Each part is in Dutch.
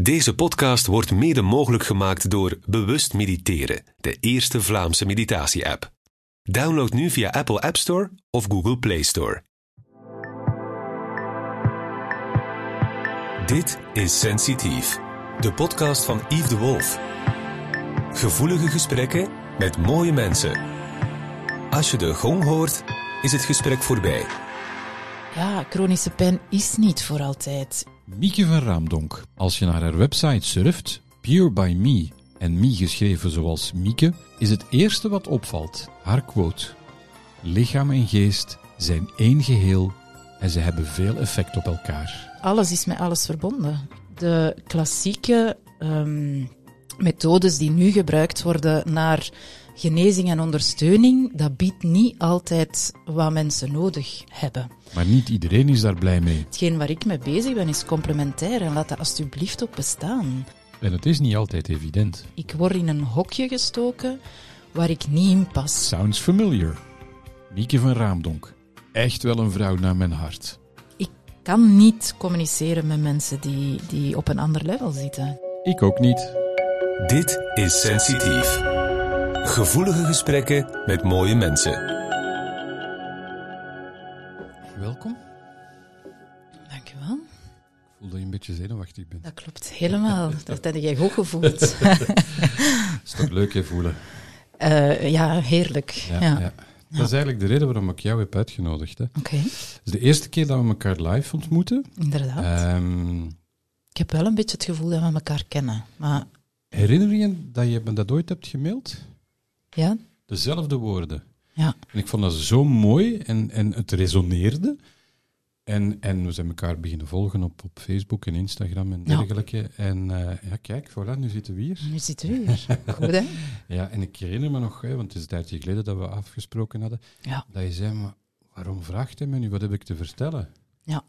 Deze podcast wordt mede mogelijk gemaakt door Bewust Mediteren, de eerste Vlaamse meditatie-app. Download nu via Apple App Store of Google Play Store. Dit is Sensitief, de podcast van Yves de Wolf. Gevoelige gesprekken met mooie mensen. Als je de gong hoort, is het gesprek voorbij. Ja, chronische pijn is niet voor altijd. Mieke van Raamdonk. Als je naar haar website surft, Pure by Me, en Me geschreven zoals Mieke, is het eerste wat opvalt haar quote. Lichaam en geest zijn één geheel en ze hebben veel effect op elkaar. Alles is met alles verbonden. De klassieke ehm, methodes die nu gebruikt worden naar genezing en ondersteuning, dat biedt niet altijd wat mensen nodig hebben. Maar niet iedereen is daar blij mee. Hetgeen waar ik mee bezig ben is complementair en laat dat alsjeblieft ook bestaan. En het is niet altijd evident. Ik word in een hokje gestoken waar ik niet in pas. Sounds familiar. Mieke van Raamdonk. Echt wel een vrouw naar mijn hart. Ik kan niet communiceren met mensen die, die op een ander level zitten. Ik ook niet. Dit is Sensitief. Gevoelige gesprekken met mooie mensen. Welkom. Dankjewel. Ik voel dat je een beetje zenuwachtig bent. Dat klopt helemaal. Dat heb jij goed gevoeld. is toch leuk, hè, voelen? Uh, ja, heerlijk. Ja, ja. ja. Dat is eigenlijk de reden waarom ik jou heb uitgenodigd. Oké. Okay. Het is de eerste keer dat we elkaar live ontmoeten. Inderdaad. Um, ik heb wel een beetje het gevoel dat we elkaar kennen. Maar... Herinner je dat je me dat ooit hebt gemaild? Ja. Dezelfde woorden. Ja. En ik vond dat zo mooi en, en het resoneerde. En, en we zijn elkaar beginnen volgen op, op Facebook en Instagram en dergelijke. Ja. En uh, ja, kijk, voilà, nu zitten we hier. Nu zitten we hier. Goed, hè? ja, en ik herinner me nog, hè, want het is een tijdje geleden dat we afgesproken hadden, ja. dat je zei, maar waarom vraagt hij me nu? Wat heb ik te vertellen? Ja.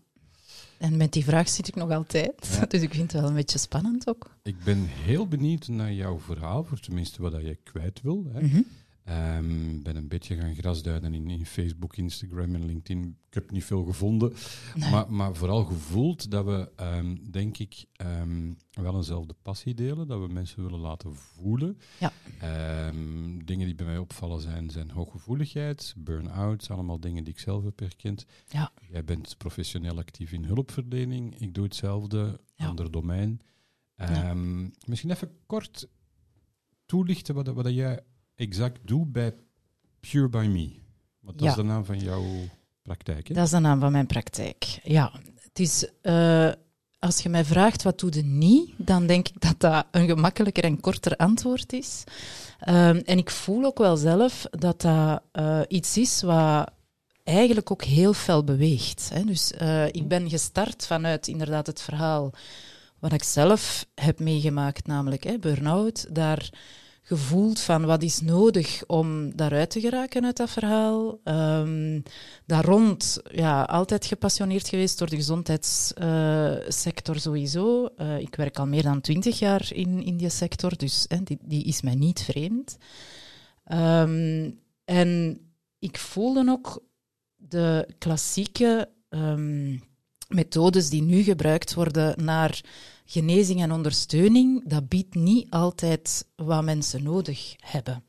En met die vraag zit ik nog altijd. Ja. Dus ik vind het wel een beetje spannend ook. Ik ben heel benieuwd naar jouw verhaal, voor tenminste wat jij kwijt wil. Hè. Mm -hmm. Um, ben een beetje gaan grasduinen in, in, Facebook, Instagram en LinkedIn. Ik heb niet veel gevonden, nee. maar, maar, vooral gevoeld dat we, um, denk ik, um, wel eenzelfde passie delen. Dat we mensen willen laten voelen. Ja. dingen die bij mij opvallen zijn, zijn hooggevoeligheid, burn-out, allemaal dingen die ik zelf heb herkend. Ja. Jij bent professioneel actief in hulpverlening. Ik doe hetzelfde, ja. ander domein. Misschien even kort toelichten wat, wat jij exact doe bij Pure by Me. Want dat ja. is de naam van jouw praktijk, hè? Dat is de naam van mijn praktijk, ja. Het is, uh, als je mij vraagt wat doe je niet, dan denk ik dat dat een gemakkelijker en korter antwoord is. Uh, en ik voel ook wel zelf dat dat uh, iets is wat eigenlijk ook heel fel beweegt. Hè. Dus ik ben gestart vanuit inderdaad het verhaal wat ik zelf heb meegemaakt, namelijk burn-out. Daar gevoeld van wat is nodig om daaruit te geraken uit dat verhaal. Um, daar rond, ja, altijd gepassioneerd geweest door de gezondheidssector uh, sowieso. Uh, ik werk al meer dan twintig jaar in, in die sector, dus die, die is mij niet vreemd. Um, en ik voelde ook de klassieke um, methodes die nu gebruikt worden naar genezing en ondersteuning, dat biedt niet altijd wat mensen nodig hebben.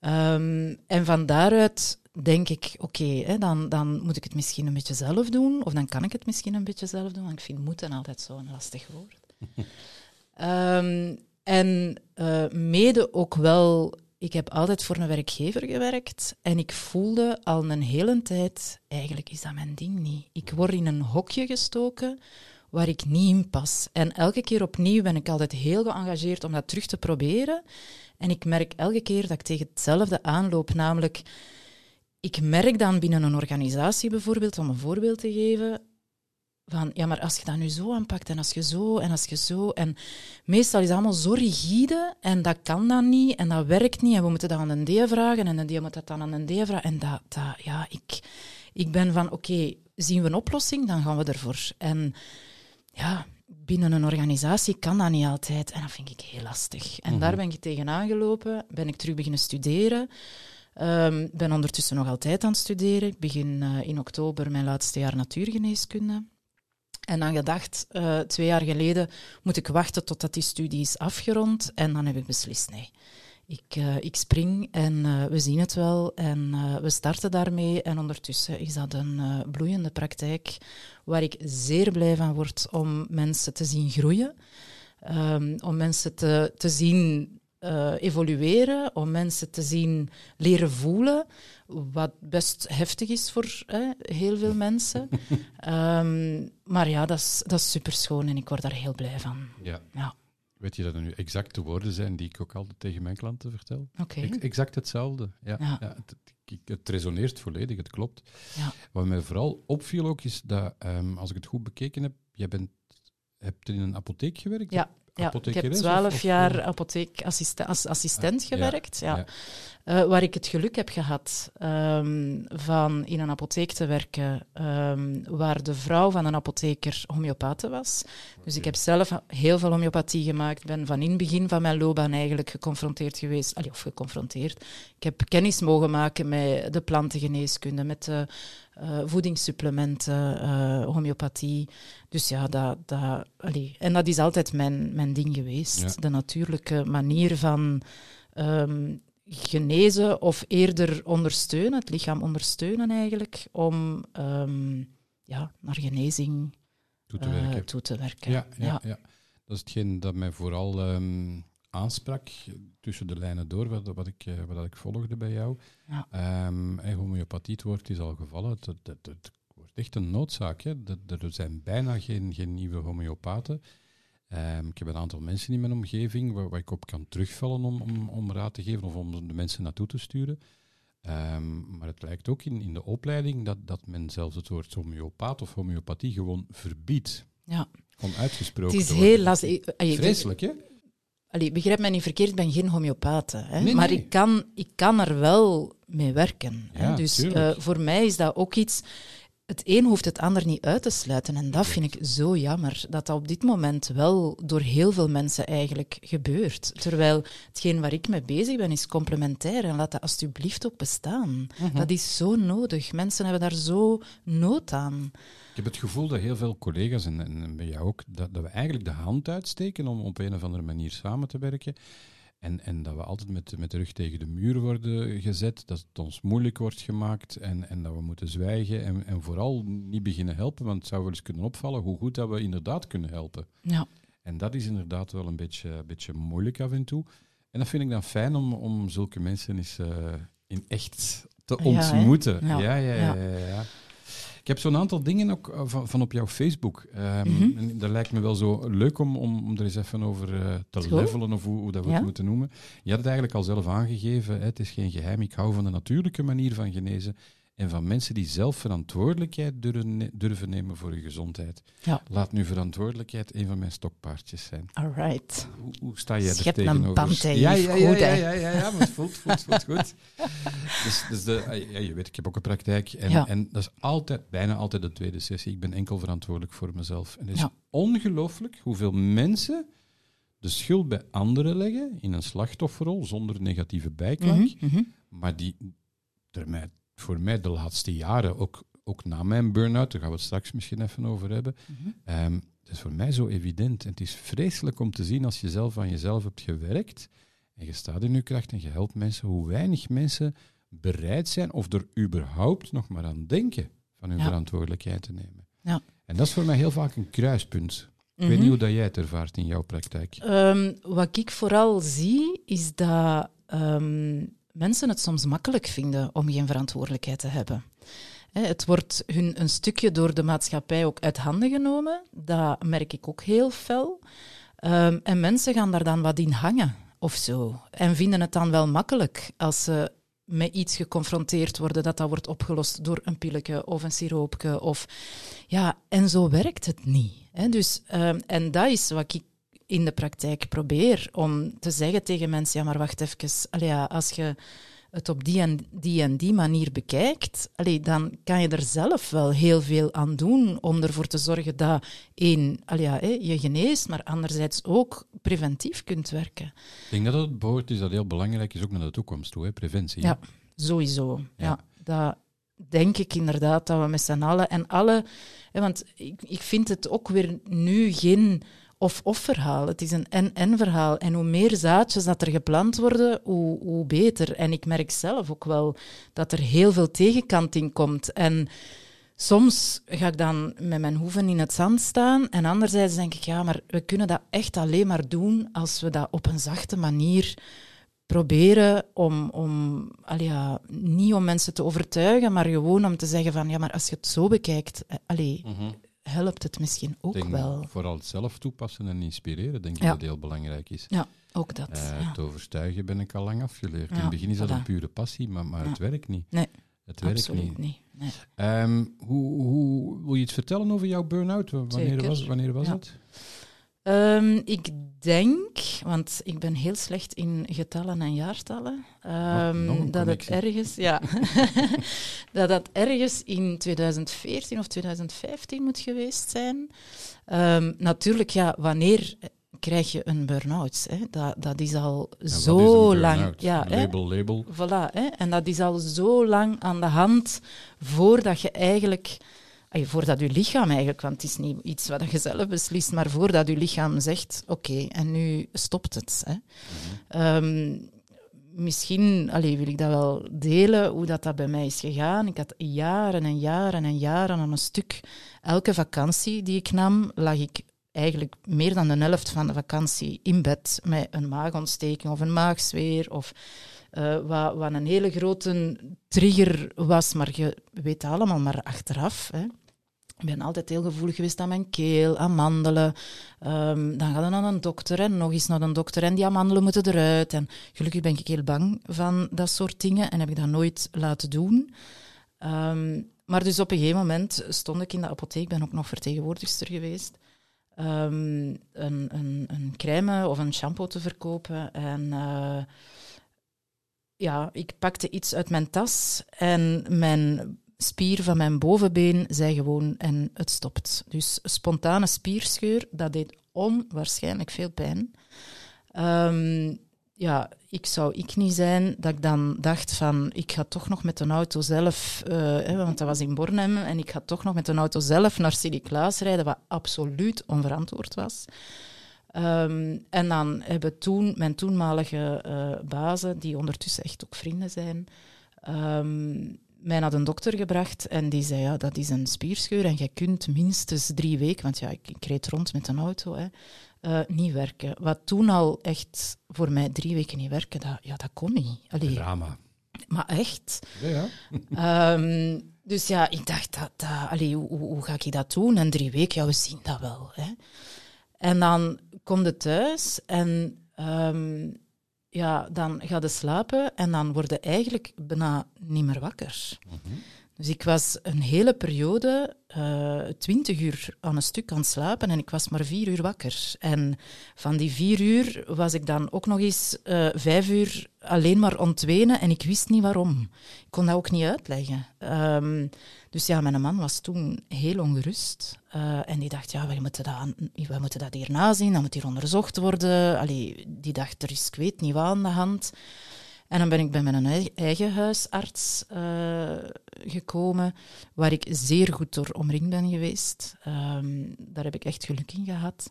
Um, en van daaruit denk ik, oké, okay, dan, dan moet ik het misschien een beetje zelf doen, of dan kan ik het misschien een beetje zelf doen, want ik vind moeten altijd zo'n lastig woord. um, en uh, mede ook wel, ik heb altijd voor een werkgever gewerkt en ik voelde al een hele tijd, eigenlijk is dat mijn ding niet. Ik word in een hokje gestoken waar ik niet in pas. En elke keer opnieuw ben ik altijd heel geëngageerd om dat terug te proberen. En ik merk elke keer dat ik tegen hetzelfde aanloop, namelijk, ik merk dan binnen een organisatie bijvoorbeeld, om een voorbeeld te geven, van ja, maar als je dat nu zo aanpakt en als je zo en als je zo. En meestal is het allemaal zo rigide en dat kan dan niet en dat werkt niet en we moeten dat aan een D vragen en een D moet dat dan aan een D vragen. En dat, dat ja, ik, ik ben van oké, zien we een oplossing, dan gaan we ervoor. En ja, binnen een organisatie kan dat niet altijd. En dat vind ik heel lastig. En mm -hmm. daar ben ik tegenaan gelopen, ben ik terug beginnen studeren. Um, ben ondertussen nog altijd aan het studeren. Ik begin uh, in oktober mijn laatste jaar natuurgeneeskunde. En dan gedacht, uh, twee jaar geleden moet ik wachten totdat die studie is afgerond. En dan heb ik beslist, nee, ik, uh, ik spring en uh, we zien het wel. En we starten daarmee. En ondertussen is dat een bloeiende praktijk waar ik zeer blij van word om mensen te zien groeien. Um, om mensen te, te zien uh, evolueren, om mensen te zien leren voelen, wat best heftig is voor hè, heel veel mensen. um, maar ja, dat is, dat is super schoon en ik word daar heel blij van. Ja. ja. Weet je dat er nu exact de woorden zijn die ik ook altijd tegen mijn klanten vertel? Okay. exact hetzelfde. Ja, ja. ja het, het, het, resoneert volledig, het klopt. Ja. Wat mij vooral opviel ook is dat, um, als ik het goed bekeken heb, jij bent, hebt in een apotheek gewerkt? Ja. Ja, ik heb twaalf jaar apotheekassistent als assistent gewerkt. Ja, ja. Uh, waar ik het geluk heb gehad um, van in een apotheek te werken um, waar de vrouw van een apotheker homeopathe was. Dus ik heb zelf heel veel homeopathie gemaakt. Ben van in het begin van mijn loopbaan eigenlijk geconfronteerd geweest. Allee, of geconfronteerd. Ik heb kennis mogen maken met de plantengeneeskunde, met de uh, voedingssupplementen, uh, homeopathie. Dus ja, dat, dat, allee. en dat is altijd mijn, mijn ding geweest. Ja. De natuurlijke manier van um, genezen of eerder ondersteunen, het lichaam ondersteunen eigenlijk, om um, ja, naar genezing toe te werken. Uh, toe te werken. Ja, ja, ja. ja, dat is hetgeen dat mij vooral um, aansprak tussen de lijnen door, wat, wat, ik, uh, wat ik volgde bij jou. Ja. Um, en homeopathie, het woord is al gevallen. Het, het, het, het wordt echt een noodzaak. Hè. Er zijn bijna geen, geen nieuwe homeopaten. Um, ik heb een aantal mensen in mijn omgeving waar, waar ik op kan terugvallen om, om, om, raad te geven of om de mensen naartoe te sturen. Um, maar het lijkt ook in, in de opleiding dat, dat men zelfs het woord homeopaat of homeopathie gewoon verbiedt. Ja. Gewoon uitgesproken. Het is heel lastig. Vreselijk, hè? Allee, begrijp mij niet verkeerd, ik ben geen homeopaat. Hè? Nee, maar. Ik, kan, ik kan er wel mee werken. Ja? Dus uh, voor mij is dat ook iets het een hoeft het ander niet uit te sluiten. En dat vind ik zo jammer, dat dat op dit moment wel door heel veel mensen eigenlijk gebeurt. Terwijl hetgeen waar ik mee bezig ben, is complementair. En laat dat alsjeblieft ook bestaan. Mhm. Dat is zo nodig. Mensen hebben daar zo nood aan. Ik heb het gevoel dat heel veel collega's, en, en bij jou ook, dat, dat we eigenlijk de hand uitsteken om op een of andere manier samen te werken. En, en dat we altijd met, met de rug tegen de muur worden gezet, dat het ons moeilijk wordt gemaakt en, en dat we moeten zwijgen en, en vooral niet beginnen helpen, want het zou wel eens kunnen opvallen hoe goed dat we inderdaad kunnen helpen. Ja. En dat is inderdaad wel een beetje, een beetje moeilijk af en toe. En dat vind ik dan fijn om, om zulke mensen eens uh, in echt te ontmoeten. Ja. ja, ja. ja, Ja. Ik heb zo'n aantal dingen ook uh, van, van op jouw Facebook. Mhm. en dat lijkt me wel zo leuk om, om, om er eens even over uh, te levelen, of hoe, hoe dat we Ja. het moeten noemen. Je had het eigenlijk al zelf aangegeven, hè, het is geen geheim. Ik hou van de natuurlijke manier van genezen en van mensen die zelf verantwoordelijkheid durven, ne- durven nemen voor hun gezondheid. Ja. Laat nu verantwoordelijkheid een van mijn stokpaardjes zijn. All right. Hoe, hoe sta jij er Schep een tegenover? band, hè, ja, ja, ja, Goed, ja, ja, ja, ja, maar het voelt, voelt, voelt goed. Dus, dus de, ja, je weet, ik heb ook een praktijk. En, Ja. en dat is altijd, bijna altijd de tweede sessie. Ik ben enkel verantwoordelijk voor mezelf. En het is ongelooflijk hoeveel mensen de schuld bij anderen leggen in een slachtofferrol zonder negatieve bijklank. Mhm, mhm. Maar die er mij, voor mij de laatste jaren, ook, ook na mijn burn-out, daar gaan we het straks misschien even over hebben. Ehm, het is voor mij zo evident. En het is vreselijk om te zien als je zelf aan jezelf hebt gewerkt en je staat in je kracht en je helpt mensen, hoe weinig mensen bereid zijn of er überhaupt nog maar aan denken van hun Ja. verantwoordelijkheid te nemen. Ja. En dat is voor mij heel vaak een kruispunt. Ik weet Mhm. niet hoe dat jij het ervaart in jouw praktijk. Ehm, wat ik vooral zie, is dat ehm, mensen het soms makkelijk vinden om geen verantwoordelijkheid te hebben. Het wordt hun een stukje door de maatschappij ook uit handen genomen. Dat merk ik ook heel fel. Ehm, en mensen gaan daar dan wat in hangen of zo. En vinden het dan wel makkelijk als ze met iets geconfronteerd worden dat dat wordt opgelost door een pilletje of een siroopje. Of, ja, en zo werkt het niet. Dus, ehm, en dat is wat ik in de praktijk probeer om te zeggen tegen mensen, ja, maar wacht even, allee, ja, als je het op die en die en die manier bekijkt, allee, dan kan je er zelf wel heel veel aan doen om ervoor te zorgen dat één, allee, ja, je geneest, maar anderzijds ook preventief kunt werken. Ik denk dat het behoort is dat heel belangrijk is, ook naar de toekomst toe, hè? preventie. Ja, sowieso. Ja. Ja. dat, denk ik inderdaad dat we met z'n allen en alle... Hè, want ik, ik vind het ook weer nu geen of-of verhaal. Het is een en-en verhaal. En hoe meer zaadjes dat er geplant worden, hoe, hoe beter. En ik merk zelf ook wel dat er heel veel tegenkanting komt. En soms ga ik dan met mijn hoeven in het zand staan. En anderzijds denk ik, ja, maar we kunnen dat echt alleen maar doen als we dat op een zachte manier proberen om, om ja, niet om mensen te overtuigen, maar gewoon om te zeggen van, ja, maar als je het zo bekijkt, eh, allee, helpt het misschien ook denk wel. Vooral het zelf toepassen en inspireren, denk ik Ja. dat heel belangrijk is. Ja, ook dat. Eh, ja. Het overtuigen ben ik al lang afgeleerd. In het begin is dat voilà. een pure passie, maar, maar het werkt niet. Nee, Het werkt Absoluut niet. niet. Nee. Ehm, hoe, hoe, wil je iets vertellen over jouw burn-out? Wanneer Zeker. was, wanneer was Ja. het? Ehm, ik denk, want ik ben heel slecht in getallen en jaartallen, ehm, dat het ergens, ja, dat dat ergens in 2014 of 2015 moet geweest zijn. Ehm, natuurlijk, ja, wanneer krijg je een burn-out? Hè? Dat, dat is al Ja, wat is zo lang. Ja, hè? label, label. Voilà, hè? en dat is al zo lang aan de hand voordat je eigenlijk, voordat je lichaam eigenlijk, want het is niet iets wat je zelf beslist, maar voordat je lichaam zegt, oké, en nu stopt het. Hè? Ehm, misschien allee, wil ik dat wel delen, hoe dat, dat bij mij is gegaan. Ik had jaren en jaren en jaren aan een stuk. Elke vakantie die ik nam, lag ik eigenlijk meer dan de helft van de vakantie in bed met een maagontsteking of een maagzweer of eh, wat, wat een hele grote trigger was, maar je weet allemaal maar achteraf. Hè. Ik ben altijd heel gevoelig geweest aan mijn keel, aan mandelen. Ehm, dan ga je naar een dokter en nog eens naar een dokter en die amandelen moeten eruit. En gelukkig ben ik heel bang van dat soort dingen en heb ik dat nooit laten doen. Ehm, maar dus op een gegeven moment stond ik in de apotheek, ben ook nog vertegenwoordigster geweest, ehm, een, een, een crème of een shampoo te verkopen. En eh, ja, ik pakte iets uit mijn tas en mijn spier van mijn bovenbeen zei gewoon en het stopt. Dus spontane spierscheur, dat deed onwaarschijnlijk veel pijn. Ehm, ja, ik zou ik niet zijn dat ik dan dacht van ik ga toch nog met een auto zelf, eh, hè, want dat was in Bornem, en ik ga toch nog met een auto zelf naar Sint-Niklaas rijden, wat absoluut onverantwoord was. Ehm, en dan hebben toen mijn toenmalige eh bazen, die ondertussen echt ook vrienden zijn, ehm, mij naar een dokter gebracht en die zei, ja, dat is een spierscheur en jij kunt minstens drie weken, want ja, ik, ik reed rond met een auto, hè, eh, niet werken. Wat toen al echt voor mij drie weken niet werken, dat, ja, dat kon niet. Allee, Drama. maar echt. Ja, ja. Ehm, dus ja, ik dacht, dat, dat, allee, hoe, hoe, hoe ga ik dat doen? En drie weken, ja, we zien dat wel. Hè. En dan kom je thuis en ehm, ja, dan ga je slapen en dan word eigenlijk bijna niet meer wakker. Dus ik was een hele periode twintig uur aan een stuk aan het slapen en ik was maar vier uur wakker. En van die vier uur was ik dan ook nog eens eh, vijf uur alleen maar ontwenen en ik wist niet waarom. Ik kon dat ook niet uitleggen. Ehm, dus ja, mijn man was toen heel ongerust. eh, en die dacht, ja, we moeten, dat, we moeten dat hier nazien, dat moet hier onderzocht worden. Allee, die dacht, er is ik weet niet wat aan de hand. En dan ben ik bij mijn ei- eigen huisarts eh, gekomen, waar ik zeer goed door omringd ben geweest. Ehm, daar heb ik echt geluk in gehad.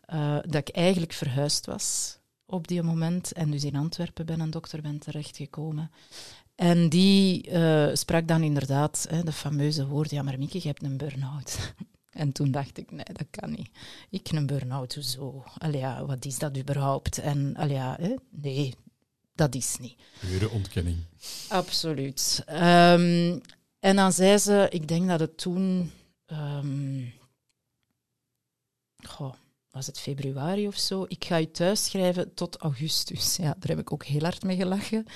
eh, dat ik eigenlijk verhuisd was op die moment. En dus in Antwerpen bij een dokter ben terechtgekomen. En die eh, sprak dan inderdaad hè, de fameuze woorden, ja maar Mieke, je hebt een burn-out. En toen dacht ik, nee, dat kan niet. Ik een burn-out, hoezo? Allee, wat is dat überhaupt? En allee, nee, dat is niet. Pure ontkenning. Absoluut. Ehm, en dan zei ze, ik denk dat het toen, ehm, goh, was het februari of zo, ik ga je thuis schrijven tot augustus. Ja, daar heb ik ook heel hard mee gelachen.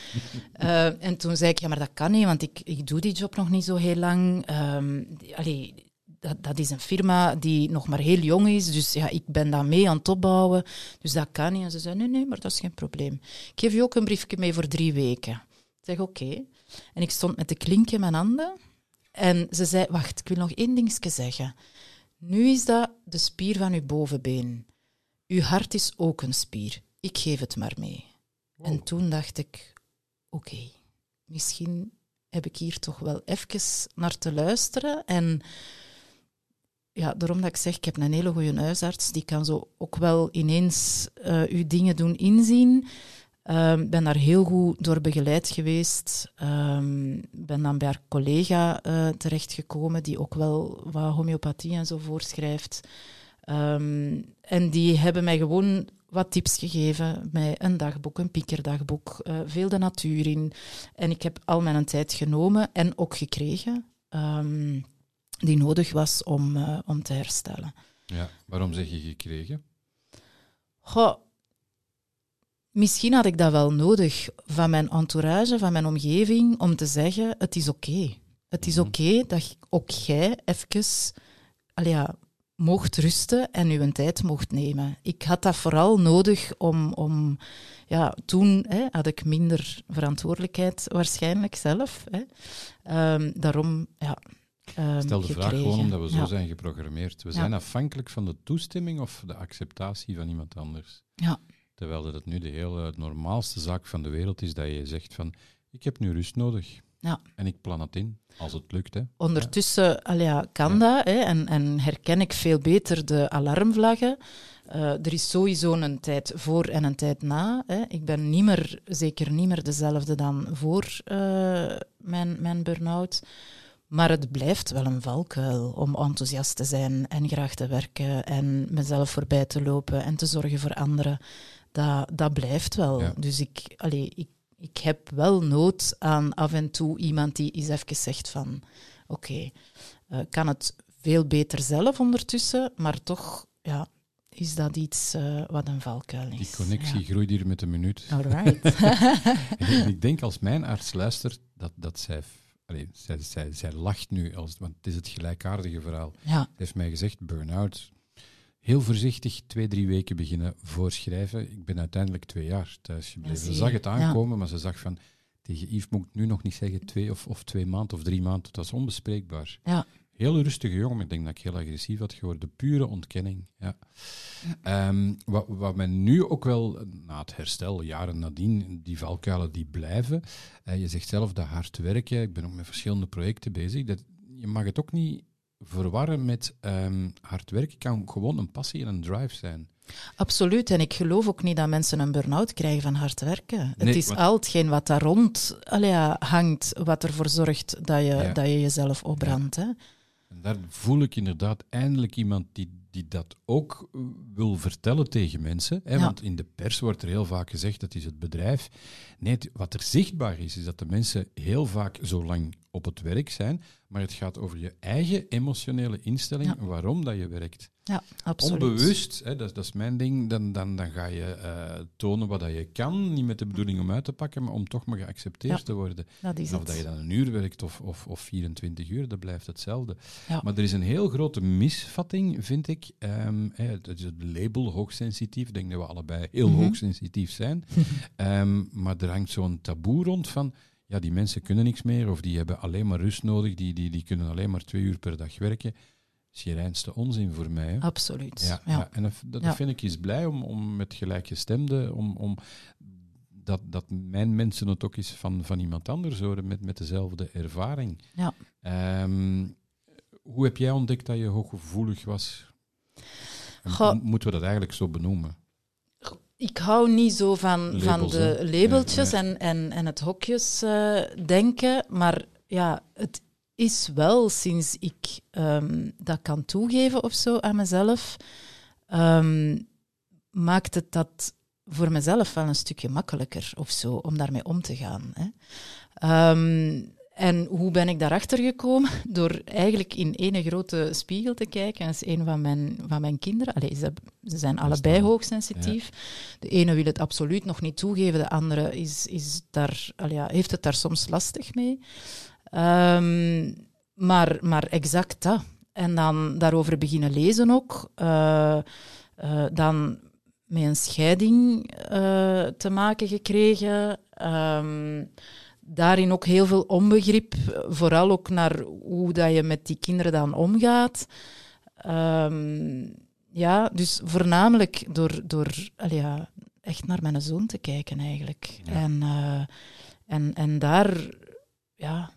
Eh, en toen zei ik, ja, maar dat kan niet, want ik, ik doe die job nog niet zo heel lang. Ehm, allee, dat, dat is een firma die nog maar heel jong is, dus ja, ik ben daar mee aan het opbouwen. Dus dat kan niet. En ze zei, nee, nee, maar dat is geen probleem. Ik geef je ook een briefje mee voor drie weken. Ik zeg, oké. En ik stond met de klink in mijn handen. En ze zei, wacht, ik wil nog één dingetje zeggen. Nu is dat de spier van uw bovenbeen. Uw hart is ook een spier. Ik geef het maar mee. En toen dacht ik, oké, misschien heb ik hier toch wel even naar te luisteren. En ja, daarom dat ik zeg, ik heb een hele goede huisarts, die kan zo ook wel ineens uh, uw dingen doen inzien. Um, ben daar heel goed door begeleid geweest. Um, ben dan bij haar collega uh, terechtgekomen, die ook wel wat homeopathie en zo voorschrijft. Um, en die hebben mij gewoon wat tips gegeven, met een dagboek, een piekerdagboek, uh, veel de natuur in. En ik heb al mijn tijd genomen en ook gekregen die nodig was om, uh, om te herstellen. Ja, waarom zeg je gekregen? Goh, Misschien had ik dat wel nodig van mijn entourage, van mijn omgeving, om te zeggen: het is oké. Het is mhm. oké dat ook jij even ja, mocht rusten en uw tijd mocht nemen. Ik had dat vooral nodig om. om ja, toen hè, had ik minder verantwoordelijkheid waarschijnlijk zelf. Hè. Um, daarom, ja. Um, Stel de vraag gewoon omdat we zo zijn geprogrammeerd. We zijn afhankelijk van de toestemming of de acceptatie van iemand anders. Ja. Terwijl dat het nu de hele normaalste zaak van de wereld is dat je zegt van ik heb nu rust nodig. Ja. En ik plan het in, als het lukt. Hè. Ondertussen ja. kan dat hè, en, en, herken ik veel beter de alarmvlaggen. Uh, er is sowieso een tijd voor en een tijd na. Hè. Ik ben niet meer, zeker niet meer dezelfde dan voor uh, mijn, mijn burn-out. Maar het blijft wel een valkuil om enthousiast te zijn en graag te werken en mezelf voorbij te lopen en te zorgen voor anderen dat, dat blijft wel. Dus ik, allee, ik, ik heb wel nood aan af en toe iemand die eens even zegt van oké, okay, uh, kan het veel beter zelf ondertussen, maar toch ja, is dat iets uh, wat een valkuil is. Die connectie groeit hier met een minuut. Alright. ik denk als mijn arts luistert, dat, dat zij, allee, zij, zij, zij lacht nu, als, want het is het gelijkaardige verhaal. Ja. Ze heeft mij gezegd, burn-out, heel voorzichtig twee, drie weken beginnen voorschrijven. Ik ben uiteindelijk twee jaar thuis gebleven. ze zag het aankomen, maar ze zag van... Tegen Yves moet ik nu nog niet zeggen twee of, of twee maanden of drie maanden. Het was onbespreekbaar. Ja. Heel rustige jongen, ik denk dat ik heel agressief had geworden. Pure ontkenning. Ja. Ehm, wat, wat men nu ook wel, na het herstel, jaren nadien, die valkuilen die blijven. Uh, je zegt zelf dat hard werken. Ik ben ook met verschillende projecten bezig. Dat, je mag het ook niet verwarren met um, hard werken kan gewoon een passie en een drive zijn. Absoluut, en ik geloof ook niet dat mensen een burn-out krijgen van hard werken. het is al hetgeen wat daar rond allee, hangt, wat ervoor zorgt dat je, dat je jezelf opbrandt. Hè? En daar voel ik inderdaad eindelijk iemand die, die dat ook wil vertellen tegen mensen. Hè? Want in de pers wordt er heel vaak gezegd, dat is het bedrijf. Nee, wat er zichtbaar is, is dat de mensen heel vaak zo lang op het werk zijn, maar het gaat over je eigen emotionele instelling, waarom dat je werkt. Ja, absoluut. Onbewust, hè, dat, dat, is mijn ding, dan, dan, dan ga je uh, tonen wat dat je kan, niet met de bedoeling om uit te pakken, maar om toch maar geaccepteerd te worden. Dat is of het. dat je dan een uur werkt of, of, of 24 uur, dat blijft hetzelfde. Maar er is een heel grote misvatting, vind ik. Um, hè, het is het label hoogsensitief. Ik denk dat we allebei heel mm hoogsensitief zijn. um, maar er hangt zo'n taboe rond van ja, die mensen kunnen niks meer of die hebben alleen maar rust nodig, die, die, die kunnen alleen maar twee uur per dag werken. Is je reinste onzin voor mij. Hè? Absoluut. Ja, ja. en dat, dat vind ik eens blij om, om met gelijkgestemden, om, om dat, dat mijn mensen het ook eens van, van iemand anders horen met, met dezelfde ervaring. Ja. Um, hoe heb jij ontdekt dat je hooggevoelig was? Moeten we dat eigenlijk zo benoemen? Ik hou niet zo van, van de labeltjes En, en, en het hokjes uh, denken, maar ja, het is wel sinds ik um, dat kan toegeven of zo aan mezelf, um, maakt het dat voor mezelf wel een stukje makkelijker of zo om daarmee om te gaan. Hè. Um, en hoe ben ik daarachter gekomen? Door eigenlijk in ene grote spiegel te kijken. Dat is een van mijn, van mijn kinderen. Allee, ze, ze zijn allebei hoogsensitief. De ene wil het absoluut nog niet toegeven, de andere is, is daar, allee, ja, heeft het daar soms lastig mee. Um, maar, maar exact dat. En dan daarover beginnen lezen ook. Uh, uh, dan met een scheiding uh, te maken gekregen. Um, daarin ook heel veel onbegrip, vooral ook naar hoe dat je met die kinderen dan omgaat. Um, ja, dus voornamelijk door, door ja, echt naar mijn zoon te kijken eigenlijk. En, en, en daar ja,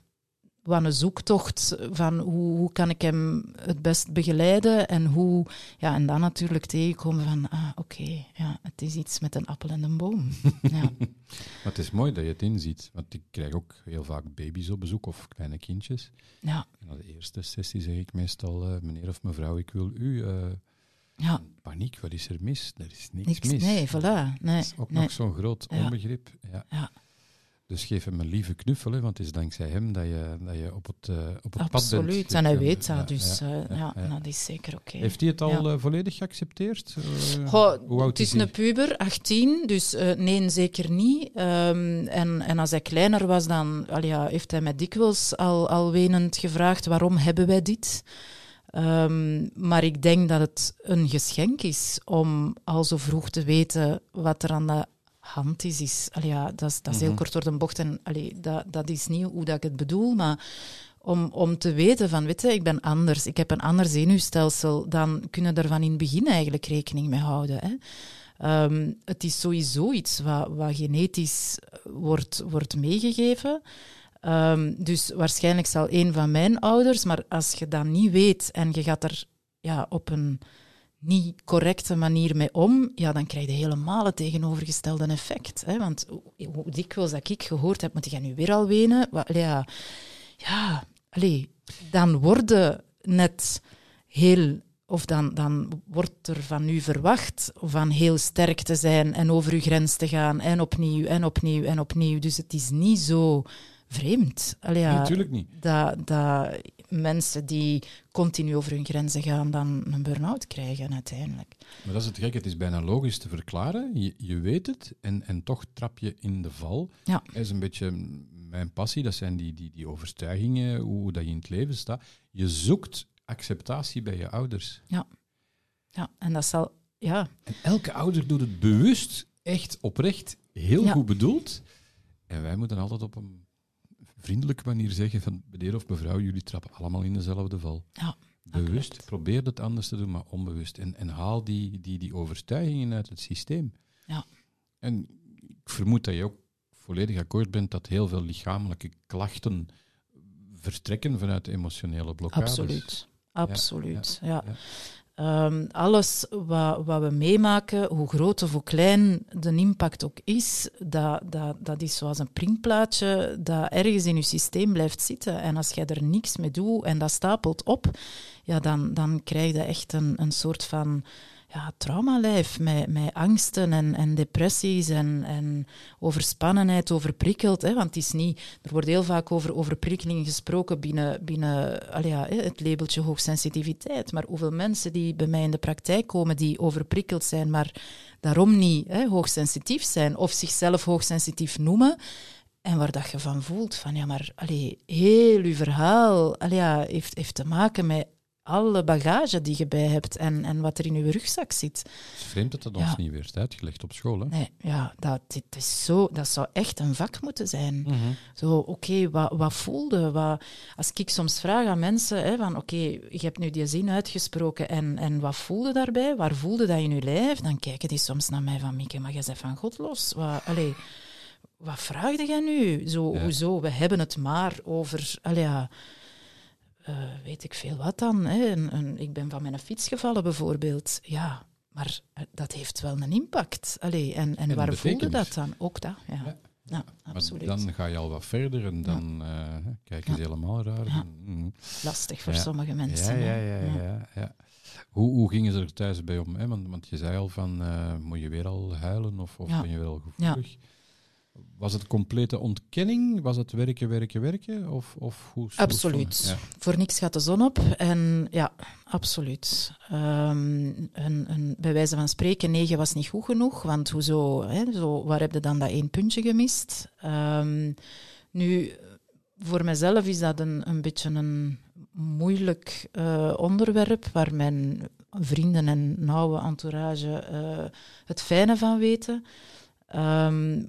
wat een zoektocht van hoe, hoe kan ik hem het best begeleiden en hoe... Ja, en dan natuurlijk tegenkomen van, ah, oké, ja, het is iets met een appel en een boom. ja. Maar het is mooi dat je het inziet, want ik krijg ook heel vaak baby's op bezoek of kleine kindjes. Ja, En na de eerste sessie zeg ik meestal, eh, meneer of mevrouw, ik wil u... eh, ja, Paniek, wat is er mis? Er is niks, niks. mis. Nee, voilà. Nee, Dat is ook nee. nog zo'n groot Ja. onbegrip. Ja. Ja. Dus geef hem een lieve knuffel, hè, want het is dankzij hem dat je, dat je op het, eh, op het pad bent. Absoluut. En hij weet dat, dus ja, eh, ja, ja. dat is zeker oké. Heeft hij het al eh, volledig geaccepteerd? Goh, hoe oud het is een puber, 18, dus nee, zeker niet. Ehm, en, en als hij kleiner was, dan allee, ja, heeft hij mij dikwijls al, al wenend gevraagd waarom hebben wij dit. Ehm, maar ik denk dat het een geschenk is om al zo vroeg te weten wat er aan de hand is. is allee, ja, dat is, dat is heel Mhm. kort door de bocht en allee, dat, dat is niet hoe dat ik het bedoel, maar om, om te weten van, weet je, ik ben anders, ik heb een ander zenuwstelsel, dan kunnen er van in het begin eigenlijk rekening mee houden. Hè. Ehm, het is sowieso iets wat, wat genetisch wordt, wordt meegegeven. Ehm, dus waarschijnlijk zal een van mijn ouders, maar als je dat niet weet en je gaat er ja, op een niet correcte manier mee om, ja, dan krijg je helemaal het tegenovergestelde effect. Hè? Want hoe- dikwijls dat ik gehoord heb, moet je nu weer al wenen? Wat, ja, ja allee, dan worden net heel, of dan, dan wordt er van u verwacht van heel sterk te zijn en over uw grens te gaan en opnieuw en opnieuw en opnieuw. Dus het is niet zo vreemd. Allee, ja, Natuurlijk niet. dat, dat mensen die continu over hun grenzen gaan, dan een burn-out krijgen uiteindelijk. Maar dat is het gek, het is bijna logisch te verklaren. Je, je weet het en, en toch trap je in de val. Ja. Dat is een beetje mijn passie, dat zijn die, die, die overtuigingen, hoe dat je in het leven staat. Je zoekt acceptatie bij je ouders. Ja, en dat zal, ja, En elke ouder doet het bewust, echt oprecht, heel Ja. goed bedoeld. En wij moeten altijd op een vriendelijke manier zeggen van meneer of mevrouw, jullie trappen allemaal in dezelfde val. Ja, Bewust, probeer het anders te doen, maar onbewust. En, en haal die, die, die overtuigingen uit het systeem. Ja. En ik vermoed dat je ook volledig akkoord bent dat heel veel lichamelijke klachten vertrekken vanuit emotionele blokkades. absoluut. Absoluut, ja. ja. Ehm, alles wat, we meemaken, hoe groot of hoe klein de impact ook is, dat, dat, dat is zoals een printplaatje dat ergens in je systeem blijft zitten. En als jij er niks mee doet en dat stapelt op, ja, dan, dan krijg je echt een, een soort van ja, traumalijf met, met angsten en, en depressies en, en overspannenheid, overprikkeld. Hè, want het is niet, er wordt heel vaak over overprikkeling gesproken binnen, binnen ja, het labeltje hoogsensitiviteit. Maar hoeveel mensen die bij mij in de praktijk komen die overprikkeld zijn, maar daarom niet hè, hoogsensitief zijn of zichzelf hoogsensitief noemen. En waar dat je van voelt van ja, maar allee, heel uw verhaal allee, ja, heeft, heeft te maken met alle bagage die je bij hebt en, en wat er in je rugzak zit. Het is vreemd dat dat ons niet werd uitgelegd op school. Hè? Nee, ja, dat, dit is zo, dat zou echt een vak moeten zijn. Mhm. Zo, oké, wat, wat voelde? Wat, als ik soms vraag aan mensen, hè, van oké, je hebt nu die zin uitgesproken en, en wat voelde daarbij? Waar voelde dat in je lijf? Dan kijken die soms naar mij van, Mieke, maar jij bent van God los. Wat, allee, wat vraagde jij nu? Zo, Ja. Hoezo? We hebben het maar over, allee, ja, eh, weet ik veel wat dan. Hè? Een, een, ik ben van mijn fiets gevallen bijvoorbeeld. Ja, maar eh, dat heeft wel een impact. Allee, en, en waar voelde dat dan? Ook dat, ja. Ja. Ja, absoluut. dan ga je al wat verder en dan eh, kijken ze helemaal raar. Ja. Mhm. Lastig voor Ja. sommige Ja, mensen. ja, ja. ja, ja. Hoe, hoe gingen ze er thuis bij om? Hè? Want, want je zei al van, moet je weer al huilen of, of Ja. ben je wel gevoelig? Was het complete ontkenning? Was het werken, werken, werken? Of, of hoe, hoe- Absoluut. Ja. Voor niks gaat de zon op. En ja, absoluut. Ehm, een, een, bij wijze van spreken, negen was niet goed genoeg. Want hoezo, hè, zo, waar heb je dan dat één puntje gemist? Ehm, nu, voor mezelf is dat een, een beetje een moeilijk eh, onderwerp, waar mijn vrienden en nauwe entourage eh, het fijne van weten. Ehm,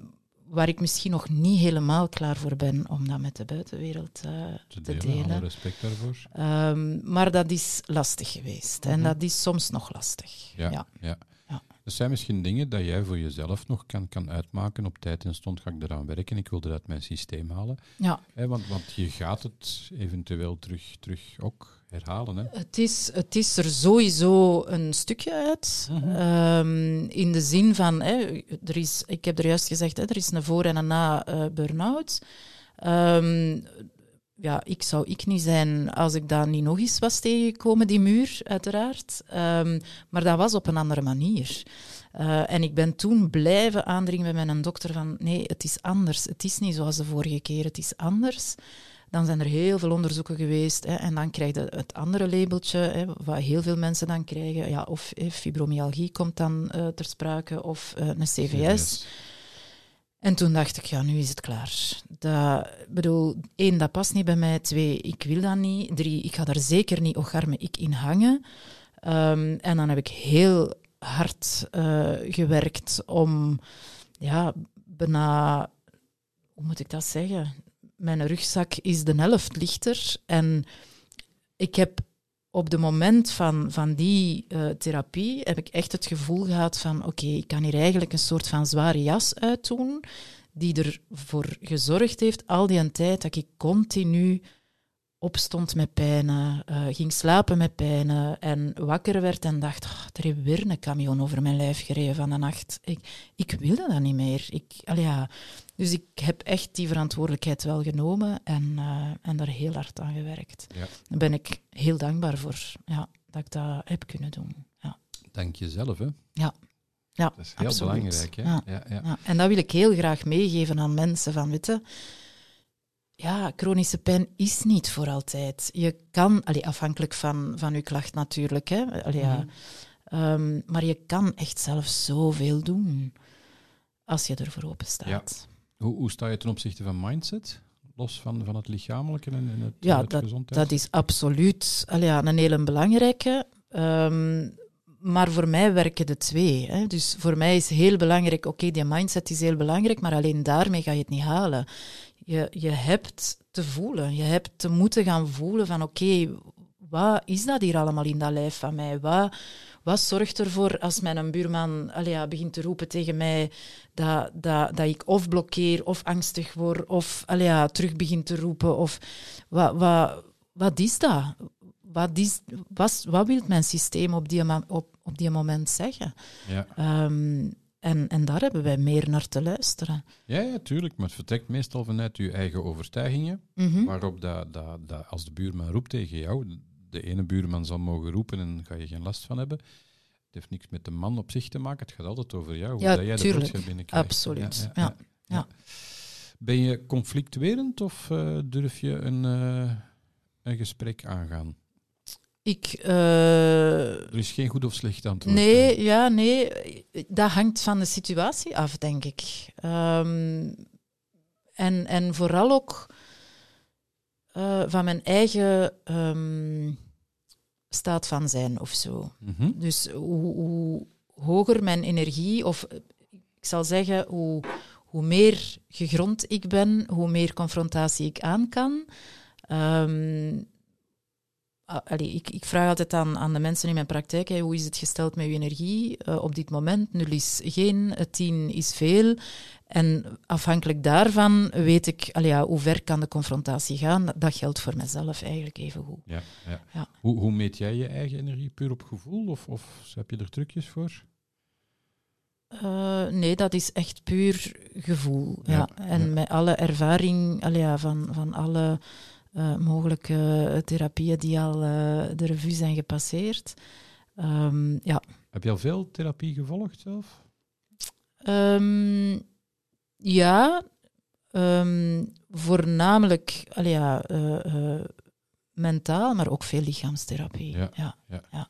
waar ik misschien nog niet helemaal klaar voor ben om dat met de buitenwereld eh, Te te delen, alle delen. respect daarvoor. Ehm, maar dat is lastig geweest. En Mhm. dat is soms nog lastig. Ja, Ja. ja. Ja. Dat zijn misschien dingen dat jij voor jezelf nog kan, kan uitmaken. Op tijd en stond ga ik eraan werken. Ik wil er uit mijn systeem halen. Ja. Want, want je gaat het eventueel terug, terug ook herhalen. Hè? Het is, het is er sowieso een stukje uit. Mhm. Ehm, in de zin van, hè, er is, ik heb er juist gezegd, hè, er is een voor- en een na eh burn-out. Ehm, ja, ik zou ik niet zijn als ik daar niet nog eens was tegengekomen, die muur, uiteraard. Ehm, maar dat was op een andere manier. Eh, en ik ben toen blijven aandringen bij mijn dokter van nee, het is anders. Het is niet zoals de vorige keer, het is anders. Dan zijn er heel veel onderzoeken geweest hè, en dan krijg je het andere labeltje, hè, wat heel veel mensen dan krijgen. Ja, of eh, fibromyalgie komt dan eh, ter sprake, of eh, een CVS. En toen dacht ik, ja, nu is het klaar. Dat, bedoel, één, dat past niet bij mij. Twee, ik wil dat niet. Drie, ik ga daar zeker niet ocharme ik in hangen. Ehm, en dan heb ik heel hard eh, gewerkt om, ja, bijna, hoe moet ik dat zeggen? Mijn rugzak is de helft lichter. En ik heb op het moment van, van die eh, therapie heb ik echt het gevoel gehad van oké, ik kan hier eigenlijk een soort van zware jas uitdoen die ervoor gezorgd heeft al die tijd dat ik continu opstond met pijnen, eh, ging slapen met pijnen en wakker werd en dacht, "Oh, er heeft weer een camion over mijn lijf gereden van de nacht. Ik, ik wilde dat niet meer. Ik, allee, ja. Dus ik heb echt die verantwoordelijkheid wel genomen en, eh, en daar heel hard aan gewerkt. Ja. Daar ben ik heel dankbaar voor, ja, dat ik dat heb kunnen doen. Ja, Dank jezelf, hè. ja Dat is heel absoluut. belangrijk, hè. Ja. Ja, ja. Ja, en dat wil ik heel graag meegeven aan mensen van, weet je, ja, chronische pijn is niet voor altijd. Je kan, allee, afhankelijk van, van je klacht natuurlijk, hè, allee, ja, Mhm. Ehm, maar je kan echt zelf zoveel doen als je ervoor open staat. Hoe, hoe sta je ten opzichte van mindset? Los van, van het lichamelijke en, en het, Ja, het gezondheid? Dat is absoluut allee, ja, een hele belangrijke. Ehm, maar voor mij werken de twee. Hè. Dus voor mij is heel belangrijk, oké, die mindset is heel belangrijk, maar alleen daarmee ga je het niet halen. Je, je hebt te voelen, je hebt te moeten gaan voelen van, oké, wat is dat hier allemaal in dat lijf van mij? Wat, wat zorgt ervoor als mijn buurman allee, ja, begint te roepen tegen mij dat, dat, dat ik of blokkeer of angstig word of allee, ja, terug begin te roepen? Of, wat, wat, wat is dat? Wat, is, wat, wat wil mijn systeem op die, op, op die moment zeggen? Ja. Ehm, en, en daar hebben wij meer naar te luisteren. Ja, ja, tuurlijk. Maar het vertrekt meestal vanuit je eigen overtuigingen. Mhm. Waarop dat, dat, dat als de buurman roept tegen jou, de ene buurman zal mogen roepen en ga je geen last van hebben. Het heeft niks met de man op zich te maken, het gaat altijd over jou. Hoe Ja, dat jij de tuurlijk. boodschap binnenkrijgt. Absoluut. Ja, ja. Ben je conflictuerend of eh, durf je een, eh, een gesprek aangaan? Ik, eh, Er is geen goed of slecht antwoord. Nee, ja, nee. Dat hangt van de situatie af, denk ik. Ehm, en, en vooral ook eh, van mijn eigen ehm, staat van zijn of zo. Mhm. Dus hoe, hoe hoger mijn energie, of ik zal zeggen, hoe, hoe meer gegrond ik ben, hoe meer confrontatie ik aan kan. Ah, allee, ik, ik vraag altijd aan, aan de mensen in mijn praktijk, hè, hoe is het gesteld met uw energie eh, op dit moment? Nul is geen, tien is veel. En afhankelijk daarvan weet ik allee, ja, hoe ver kan de confrontatie gaan. Dat, geldt voor mezelf eigenlijk even goed. Ja, ja. Ja. Hoe, hoe meet jij je eigen energie? Puur op gevoel? Of, of heb je er trucjes voor? Eh, nee, dat is echt puur gevoel. Ja. En met alle ervaring allee, van, van alle mogelijke therapieën die al eh, de revue zijn gepasseerd. Ehm, ja. Heb je al veel therapie gevolgd zelf? Ehm, ja, ehm, voornamelijk allee, ja, eh, eh, mentaal, maar ook veel lichaamstherapie. Ja. Ja,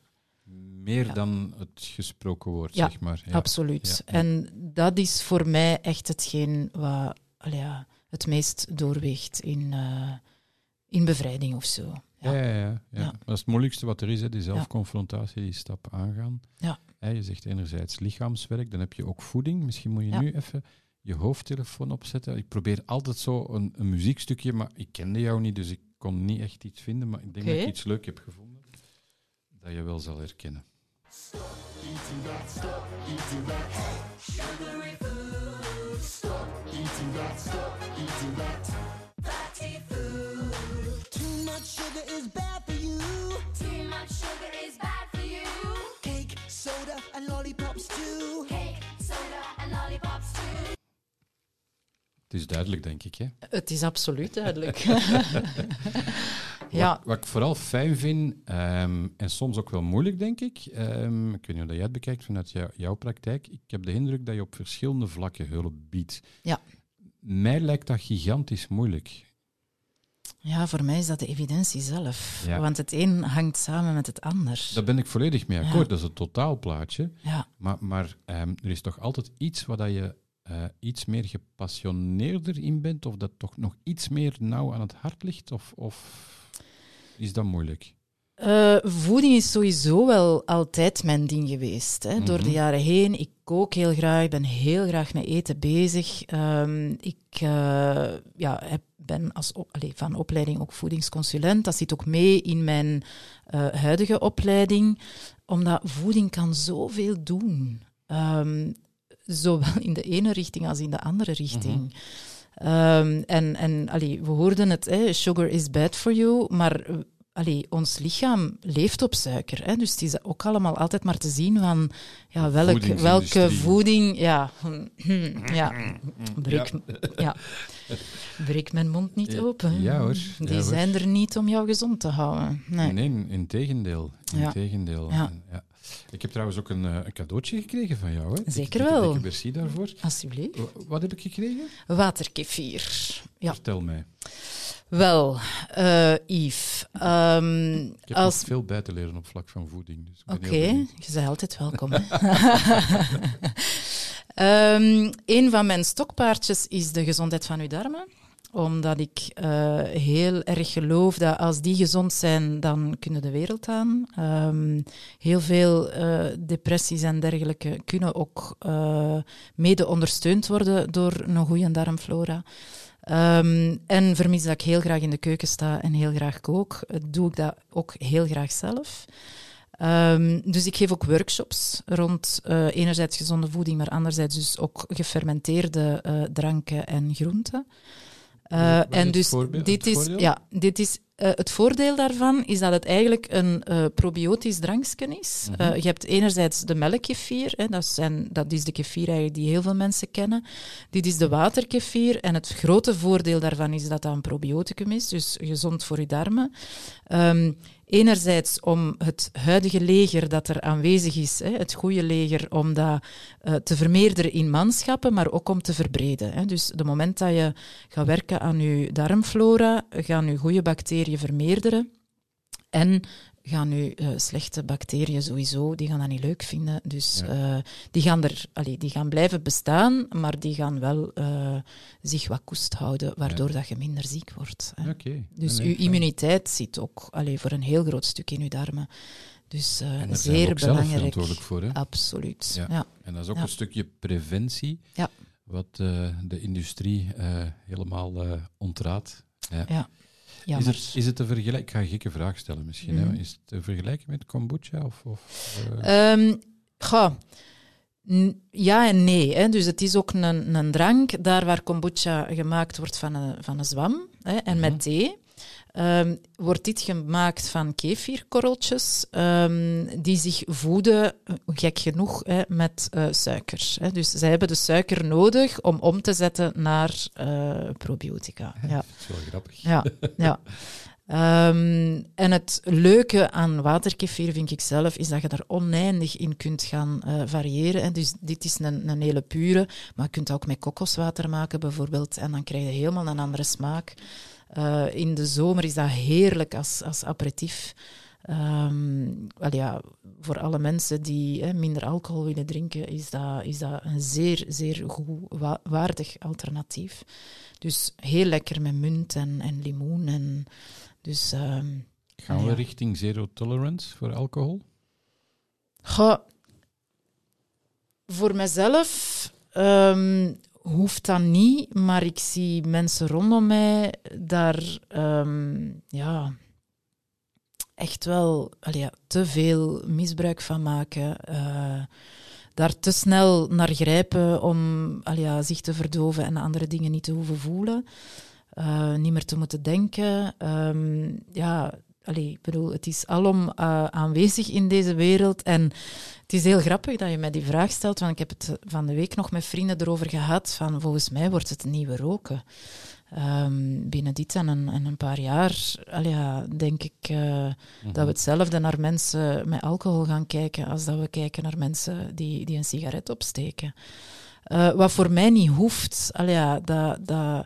Meer Ja. dan het gesproken woord, zeg maar. Ja. absoluut. En dat is voor mij echt hetgeen wat allee, ja, het meest doorweegt in, eh, in bevrijding of zo. Ja, Ja. ja, ja. Dat is het moeilijkste wat er is, hè, die zelfconfrontatie, die stap aangaan. Ja. Hè, je zegt enerzijds lichaamswerk, dan heb je ook voeding. Misschien moet je Ja. nu even je hoofdtelefoon opzetten. Ik probeer altijd zo een, een muziekstukje, maar ik kende jou niet, dus ik kon niet echt iets vinden. Maar ik denk dat ik iets leuk heb gevonden dat je wel zal herkennen. eating that, stop eating that. Sugary food. Stop eating that, stop eating that. Fatty food. Much sugar is bad for you. Too much sugar is bad for you. Cake, soda, and lollipops too. Cake, soda, and lollipops too. Het is duidelijk, denk ik. Hè? Het is absoluut duidelijk. ja, Wat, wat ik vooral fijn vind, ehm, en soms ook wel moeilijk, denk ik. ehm, ik weet niet hoe jij het bekijkt vanuit jou- jouw praktijk. Ik heb de indruk dat je op verschillende vlakken hulp biedt. Ja. Mij lijkt dat gigantisch moeilijk. Ja, voor mij is dat de evidentie zelf. Ja. Want het een hangt samen met het ander. Daar ben ik volledig mee Ja. akkoord. Dat is het totaalplaatje. Ja, Maar, maar ehm, er is toch altijd iets waar dat je eh, iets meer gepassioneerder in bent, of dat toch nog iets meer nauw aan het hart ligt, of, of is dat moeilijk? Eh, voeding is sowieso wel altijd mijn ding geweest. Hè. Door de Mhm. jaren heen. Ik kook heel graag, ik ben heel graag met eten bezig. Ehm, ik eh, ja, ben als op, van opleiding ook voedingsconsulent. Dat zit ook mee in mijn eh, huidige opleiding, omdat voeding kan zoveel doen. Ehm, zowel in de ene richting als in de andere richting. Ehm, en en allee, we hoorden het, hè, sugar is bad for you, maar allee, ons lichaam leeft op suiker. Hè, dus het is ook allemaal altijd maar te zien van ja, welk, welke voeding... Ja, ja, breek, ja. breek mijn mond niet Ja, open. ja hoor, Die ja hoor. zijn er niet om jou gezond te houden. Nee. Nee, in tegendeel. In Ja. tegendeel. Ja. Ja. Ik heb trouwens ook een, eh, een cadeautje gekregen van jou. Hè? Zeker Dikke- wel. merci daarvoor. Alsjeblieft. Wa- Wat heb ik gekregen? Waterkefir. Ja. Vertel mij. Wel, eh Yves. ehm, Ik heb als veel bij te leren op vlak van voeding. Dus Oké, je bent altijd welkom. Ehm, een van mijn stokpaardjes is de gezondheid van uw darmen omdat ik eh, heel erg geloof dat als die gezond zijn, dan kunnen de wereld aan. Ehm, heel veel eh, depressies en dergelijke kunnen ook mede ondersteund worden door een goede darmflora. Ehm, en vermis dat ik heel graag in de keuken sta en heel graag kook, eh, doe ik dat ook heel graag zelf. Ehm, dus ik geef ook workshops rond eh, enerzijds gezonde voeding, maar anderzijds dus ook gefermenteerde eh, dranken en groenten. En dus dit is, ja, dit is eh, het voordeel daarvan is dat het eigenlijk een eh, probiotisch drankje is. Mhm. Eh, je hebt enerzijds de melkkefir, hè, dat, zijn, dat is de kefir eigenlijk die heel veel mensen kennen. Dit is de waterkefir en het grote voordeel daarvan is dat dat een probioticum is, dus gezond voor je darmen. Ehm, enerzijds om het huidige leger dat er aanwezig is, het goede leger, om dat eh, te vermeerderen in manschappen, maar ook om te verbreden. Dus de moment dat je gaat werken aan je darmflora, gaan je goede bacteriën vermeerderen. En gaan nu eh, slechte bacteriën sowieso, die gaan dat niet leuk vinden. Dus Ja. eh, die, gaan er, allee, die gaan blijven bestaan, maar die gaan wel eh, zich wat koest houden, waardoor dat je minder ziek wordt. hè. Dus uw immuniteit zit ook allee, voor een heel groot stuk in uw darmen. Dus eh, En daar zijn we zeer ook zelf belangrijk. verantwoordelijk voor. Hè? Absoluut. Ja. Ja. En dat is ook een stukje preventie, Ja. wat de industrie helemaal ontraadt. Ja. Is, het, is het te vergelijken? Ik ga een gekke vraag stellen misschien. hè. Mhm. Is het te vergelijken met kombucha? Of, of, eh, Ehm, ja en nee. Hè. Dus het is ook een, een drank, daar waar kombucha gemaakt wordt van een, van een zwam hè, en Mhm. met thee. Ehm, wordt dit gemaakt van kefirkorreltjes ehm, die zich voeden, eh, gek genoeg, hè, met eh, suiker. Hè. Dus zij hebben de suiker nodig om om te zetten naar eh, probiotica. Ja. Dat is wel grappig. Ja, ja. Ehm, en het leuke aan waterkefir, vind ik zelf, is dat je daar oneindig in kunt gaan variëren. En dus dit is een, een hele pure, maar je kunt dat ook met kokoswater maken bijvoorbeeld. En dan krijg je helemaal een andere smaak. Eh, in de zomer is dat heerlijk als, als aperitief. Wel ja, voor alle mensen die hè, minder alcohol willen drinken, is dat, is dat een zeer, zeer goed, wa- waardig alternatief. Dus heel lekker met munt en, en limoen. En, dus, ehm, Gaan we Ja. richting zero tolerance voor alcohol? goh, voor mezelf ehm, hoeft dat niet, maar ik zie mensen rondom mij daar, ehm, ja, echt wel allee, te veel misbruik van maken. eh, daar te snel naar grijpen om allee, zich te verdoven en andere dingen niet te hoeven voelen. Eh, niet meer te moeten denken. Ehm, ja, allee, ik bedoel, het is alom eh, aanwezig in deze wereld. En het is heel grappig dat je mij die vraag stelt, want ik heb het van de week nog met vrienden erover gehad. Van volgens mij wordt het nieuwe roken. Ehm, binnen dit en een, en een paar jaar, allee, ja, denk ik eh, dat we hetzelfde naar mensen met alcohol gaan kijken als dat we kijken naar mensen die, die een sigaret opsteken. Eh, wat voor mij niet hoeft, allee, ja, dat, dat,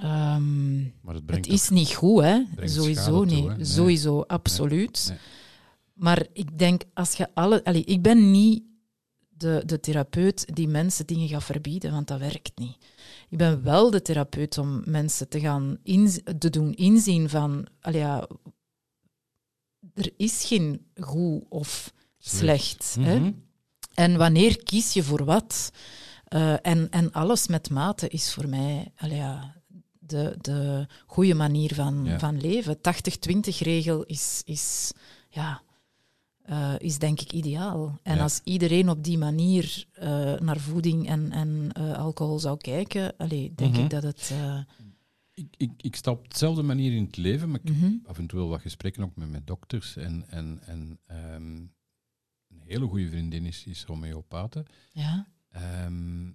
ehm, Maar het is ook- niet goed, hè? Sowieso toe, niet. hè? Nee. Sowieso, absoluut. Nee. Maar ik denk, als je alle... Allee, ik ben niet de, de therapeut die mensen dingen gaat verbieden, want dat werkt niet. Ik ben wel de therapeut om mensen te gaan inz- te doen inzien van... Allee, ja, er is geen goed of slecht. hè? Mhm. En wanneer kies je voor wat? Eh, en, en alles met mate is voor mij allee, ja, de, de goede manier van, Ja. van leven. 80-20-regel is, is, ja, eh, is denk ik ideaal. En Ja. als iedereen op die manier eh, naar voeding en, en eh, alcohol zou kijken, allee, denk Mhm. ik dat het... Ik, ik, ik sta op dezelfde manier in het leven, maar ik heb mhm. af en toe wel wat gesprekken ook met mijn dokters. En, en, en ehm, een hele goede vriendin is, is homeopathe. Ja, Ehm,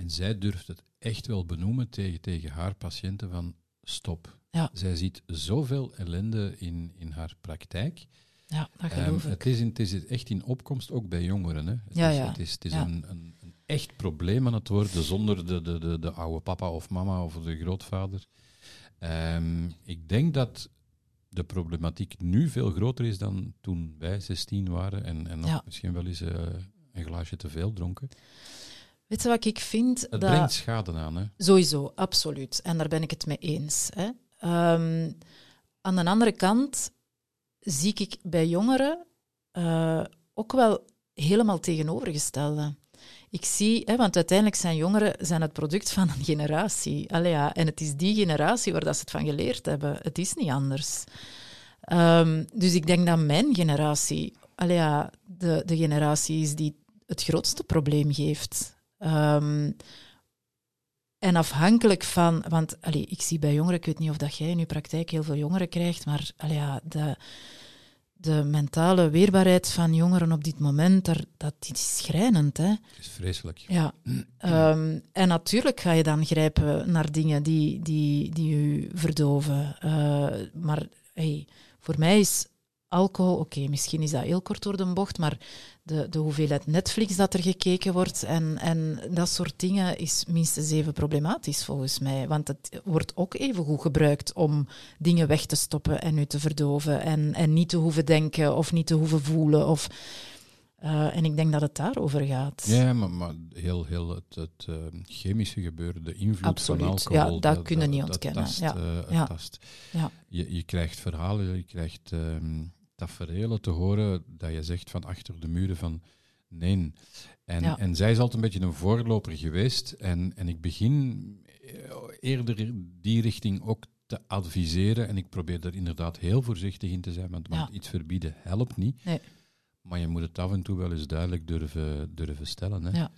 en zij durft het echt wel benoemen tegen, tegen haar patiënten van stop. Ja. Zij ziet zoveel ellende in, in haar praktijk. ja, dat Ehm, geloof het, ik. is in, het is echt in opkomst, ook bij jongeren. Hè. Het Ja, is, ja. Het is, het is Ja. een, een, een echt probleem aan het worden zonder de, de, de, de oude papa of mama of de grootvader. Ehm, ik denk dat de problematiek nu veel groter is dan toen wij 16 waren en, en nog misschien wel eens eh, een glaasje te veel dronken. Weet je wat ik vind? Het dat... brengt schade aan. Hè. Sowieso, absoluut. En daar ben ik het mee eens. Hè. Ehm, aan de andere kant zie ik bij jongeren eh, ook wel helemaal tegenovergestelde. Ik zie, hè, want uiteindelijk zijn jongeren zijn het product van een generatie. Allee, ja, en het is die generatie waar dat ze het van geleerd hebben. Het is niet anders. Ehm, dus ik denk dat mijn generatie allee, ja, de, de generatie is die het grootste probleem geeft. Ehm, en afhankelijk van, want allee, ik zie bij jongeren, ik weet niet of dat jij in je praktijk heel veel jongeren krijgt, maar allee, ja, de, de mentale weerbaarheid van jongeren op dit moment, daar, dat is schrijnend. Hè? Het is vreselijk. Ja. Ehm, en natuurlijk ga je dan grijpen naar dingen die, die, die je verdoven. Eh, maar hey, voor mij is alcohol, oké, misschien is dat heel kort door de bocht, maar de, de hoeveelheid Netflix dat er gekeken wordt en, en dat soort dingen is minstens even problematisch volgens mij. Want het wordt ook even goed gebruikt om dingen weg te stoppen en u te verdoven en, en niet te hoeven denken of niet te hoeven voelen. Of, eh, en ik denk dat het daarover gaat. Ja, maar, maar heel, heel het, het eh, chemische gebeuren, de invloed Absoluut. van alcohol... Ja, dat kun je niet ontkennen. tast, Ja. het Ja. tast. Ja. Je, je krijgt verhalen, je krijgt ehm tafereelen te horen dat je zegt van achter de muren van nee. En, Ja. en zij is altijd een beetje een voorloper geweest. En, en ik begin eh, eerder die richting ook te adviseren. En ik probeer er inderdaad heel voorzichtig in te zijn, want, iets verbieden helpt niet. Nee. Maar je moet het af en toe wel eens duidelijk durven, durven stellen. Hè? Ja.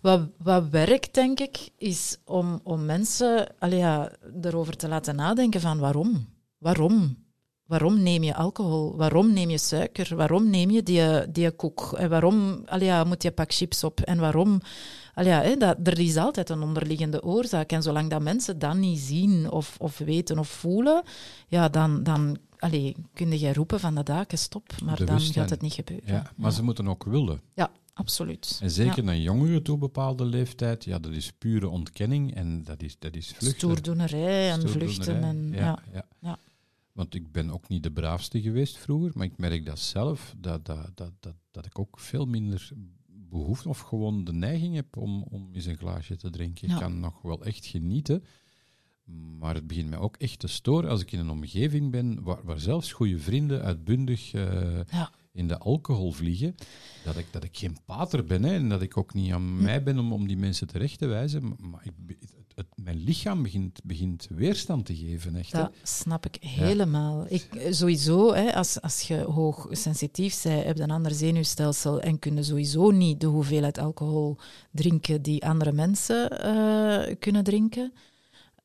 Wat, wat werkt, denk ik, is om, om mensen allee, ja, erover te laten nadenken van waarom? Waarom? Waarom neem je alcohol? Waarom neem je suiker? Waarom neem je die, die koek? En waarom allee, ja, moet je pak chips op? En waarom? Allee, ja, hè, dat, er is altijd een onderliggende oorzaak. En zolang dat mensen dat niet zien of, of weten of voelen, ja, dan, dan allee, kun je roepen van de daken stop. Maar dan gaat het niet gebeuren. Ja, maar ze moeten ook willen. Ja, absoluut. En zeker Ja. naar jongeren toe bepaalde leeftijd, ja, dat is pure ontkenning en dat is, dat is vluchten. Stoerdoenerij en Stoerdoenerij. vluchten. En, ja. ja. Want ik ben ook niet de braafste geweest vroeger, maar ik merk dat zelf, dat, dat, dat, dat, dat ik ook veel minder behoefte of gewoon de neiging heb om, om eens een glaasje te drinken. Ja. Ik kan nog wel echt genieten, maar het begint mij ook echt te storen als ik in een omgeving ben waar, waar zelfs goede vrienden uitbundig eh, Ja. in de alcohol vliegen, dat ik, dat ik geen pater ben hè, en dat ik ook niet aan mij ben om, om die mensen terecht te wijzen. Maar, ik, het, mijn lichaam begint, begint weerstand te geven. Echt, hè. Dat snap ik helemaal. Ik, sowieso, hè, als, als je hoogsensitief bent, heb je een ander zenuwstelsel en kun je sowieso niet de hoeveelheid alcohol drinken die andere mensen eh, kunnen drinken.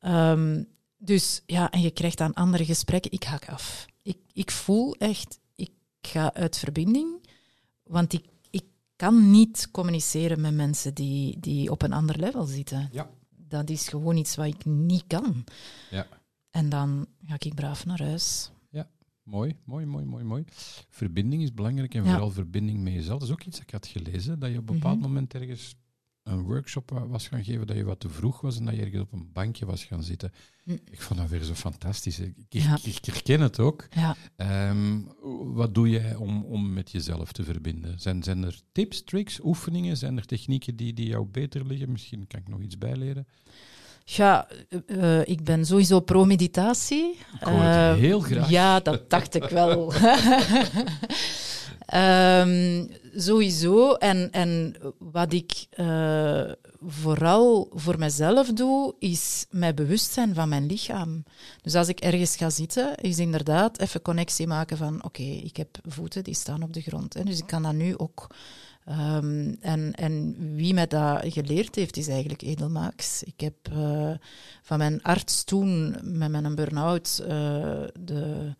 Ehm, dus ja, en je krijgt dan andere gesprekken. Ik haak af. Ik, ik voel echt, ik ga uit verbinding, want ik, ik kan niet communiceren met mensen die, die op een ander level zitten. Ja. Dat is gewoon iets wat ik niet kan. Ja. En dan ga ik braaf naar huis. Mooi, mooi, mooi, mooi, mooi. Verbinding is belangrijk en Ja. vooral verbinding met jezelf. Dat is ook iets dat ik had gelezen, dat je op een bepaald Mhm. moment ergens een workshop wa- was gaan geven, dat je wat te vroeg was en dat je ergens op een bankje was gaan zitten. Hm. Ik vond dat weer zo fantastisch. Ja. ik herken het ook. Ja. Ehm, wat doe jij om, om met jezelf te verbinden? Zijn, zijn er tips, tricks, oefeningen? Zijn er technieken die, die jou beter liggen? Misschien kan ik nog iets bijleren. Ja, eh, ik ben sowieso pro-meditatie. Ik hoor het Eh, heel graag. Ja, dat dacht ik wel. Ehm, sowieso. En, en wat ik eh, vooral voor mezelf doe, is mij bewust zijn van mijn lichaam. Dus als ik ergens ga zitten, is inderdaad even connectie maken van oké, ik heb voeten die staan op de grond. Hè, dus ik kan dat nu ook. Ehm, en, en wie mij dat geleerd heeft, is eigenlijk Edelmaaks. Ik heb eh, van mijn arts toen, met mijn burn-out, eh, de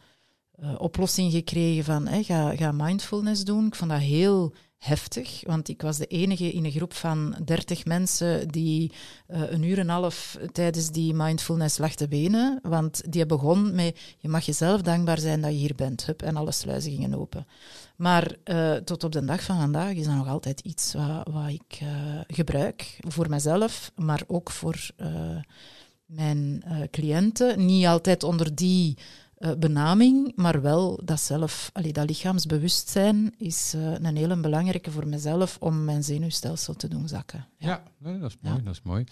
eh, oplossing gekregen van ga, ga mindfulness doen. Ik vond dat heel heftig, want ik was de enige in een groep van 30 mensen die eh, een uur en een half tijdens die mindfulness lag te benen. Want die begon met, je mag jezelf dankbaar zijn dat je hier bent. Hup, en alle sluizen gingen open. Maar eh, tot op de dag van vandaag is dat nog altijd iets wat, wat ik eh, gebruik voor mezelf, maar ook voor mijn cliënten. Niet altijd onder die benaming, maar wel dat zelf, allee, dat lichaamsbewustzijn is eh, een hele belangrijke voor mezelf om mijn zenuwstelsel te doen zakken. Ja, nee, dat is Ja. mooi. Dat is mooi.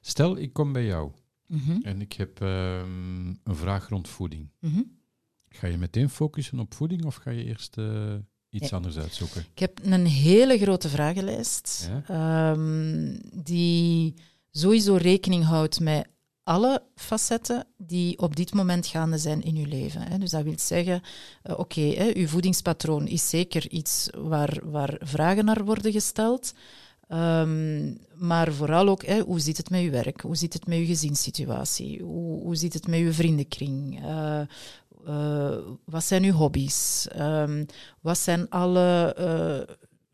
Stel, ik kom bij jou Mhm, en ik heb ehm, een vraag rond voeding. mhm. Ga je meteen focussen op voeding of ga je eerst eh, iets Ja. anders uitzoeken? Ik heb een hele grote vragenlijst ehm, die sowieso rekening houdt met alle facetten die op dit moment gaande zijn in uw leven. Dus dat wil zeggen, eh, oké, hè, uw voedingspatroon is zeker iets waar, waar vragen naar worden gesteld. Ehm, maar vooral ook, hè, hoe zit het met uw werk? Hoe zit het met uw gezinssituatie? Hoe, hoe zit het met uw vriendenkring? Eh, eh, wat zijn uw hobby's? Ehm, wat zijn alle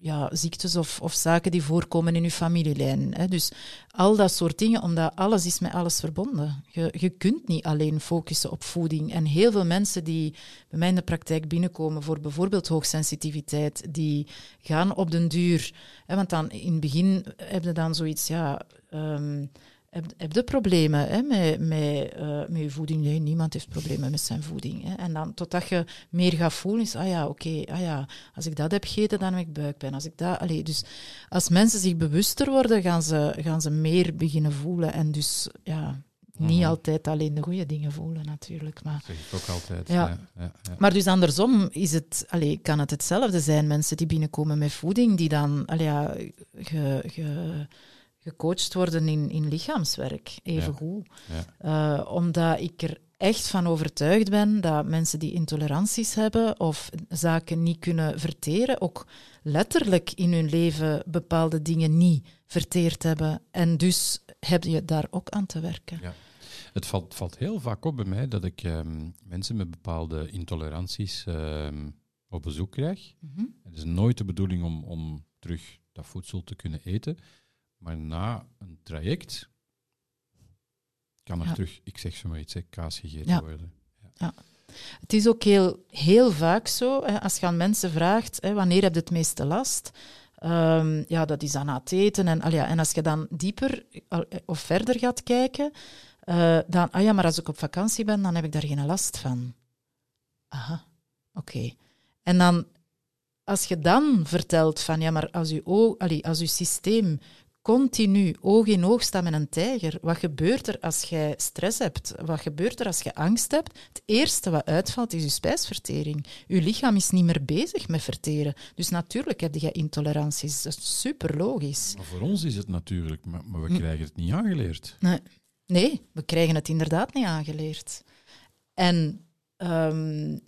ja, ziektes of, of zaken die voorkomen in uw familielijn? Hè? Dus al dat soort dingen, omdat alles is met alles verbonden. Je, je kunt niet alleen focussen op voeding. En heel veel mensen die bij mij in de praktijk binnenkomen voor bijvoorbeeld hoogsensitiviteit, die gaan op den duur... Hè, want dan in het begin heb je dan zoiets, ja... ehm, heb, heb je problemen hè, met, met, eh, met je voeding? Nee, niemand heeft problemen met zijn voeding. Hè. En dan totdat je meer gaat voelen, is, ah ja, oké, ah ja, als ik dat heb gegeten, dan heb ik buikpijn. Als ik dat, allee, dus als mensen zich bewuster worden, gaan ze, gaan ze meer beginnen voelen. En dus, ja, niet Mhm. altijd alleen de goede dingen voelen, natuurlijk. Maar, Dat zeg ik ook altijd. Ja. Ja. Ja, ja. maar dus andersom is het, allee, kan het hetzelfde zijn. Mensen die binnenkomen met voeding, die dan allee, ja, ge, ge, gecoacht worden in, in lichaamswerk, even Ja. goed. Ja. Eh, omdat ik er echt van overtuigd ben dat mensen die intoleranties hebben of zaken niet kunnen verteren, ook letterlijk in hun leven bepaalde dingen niet verteerd hebben. En dus heb je daar ook aan te werken. Ja. Het valt, valt heel vaak op bij mij dat ik ehm, mensen met bepaalde intoleranties ehm, op bezoek krijg. Mhm. Het is nooit de bedoeling om, om terug dat voedsel te kunnen eten. Maar na een traject kan er Ja. terug, ik zeg zo maar iets, hè, kaas gegeten Ja. worden. Het is ook heel, heel vaak zo, hè, als je aan mensen vraagt, hè, wanneer heb je het meeste last? Ehm, ja, dat is aan het eten. En, al ja, en als je dan dieper al- of verder gaat kijken, eh, dan, ah ja, maar als ik op vakantie ben, dan heb ik daar geen last van. Aha, oké. En dan, als je dan vertelt van, ja, maar als je, o- allee, als je systeem continu oog in oog staan met een tijger. Wat gebeurt er als jij stress hebt? Wat gebeurt er als je angst hebt? Het eerste wat uitvalt is je spijsvertering. Je lichaam is niet meer bezig met verteren. Dus natuurlijk heb je intoleranties. Dat is super logisch. Maar voor ons is het natuurlijk, maar, we Hm. krijgen het niet aangeleerd. Nee. nee, we krijgen het inderdaad niet aangeleerd. En ehm,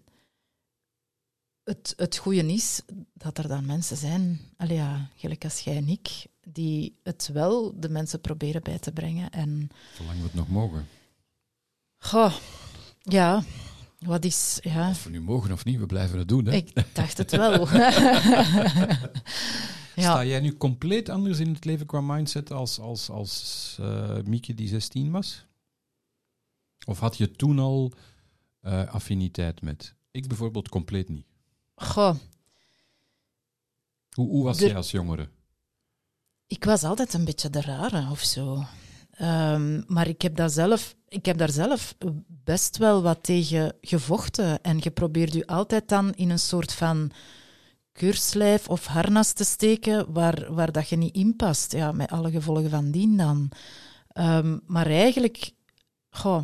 het, het goede is dat er dan mensen zijn, allee ja, gelijk als jij en ik, die het wel de mensen proberen bij te brengen. En Zolang we het nog mogen. goh, ja, wat is... Ja, Of we nu mogen of niet, we blijven het doen. Hè? ik dacht het wel. Sta ja, jij nu compleet anders in het leven qua mindset als, als, als eh, Mieke die 16 was? Of had je toen al eh, affiniteit met? Ik bijvoorbeeld compleet niet. goh, Hoe, hoe was jij als jongere? Ik was altijd een beetje de rare of zo. Ehm, maar ik heb, dat zelf, ik heb daar zelf best wel wat tegen gevochten. En je probeert je altijd dan in een soort van keurslijf of harnas te steken waar, waar dat je niet in past. Ja, met alle gevolgen van dien dan. Ehm, maar eigenlijk, goh,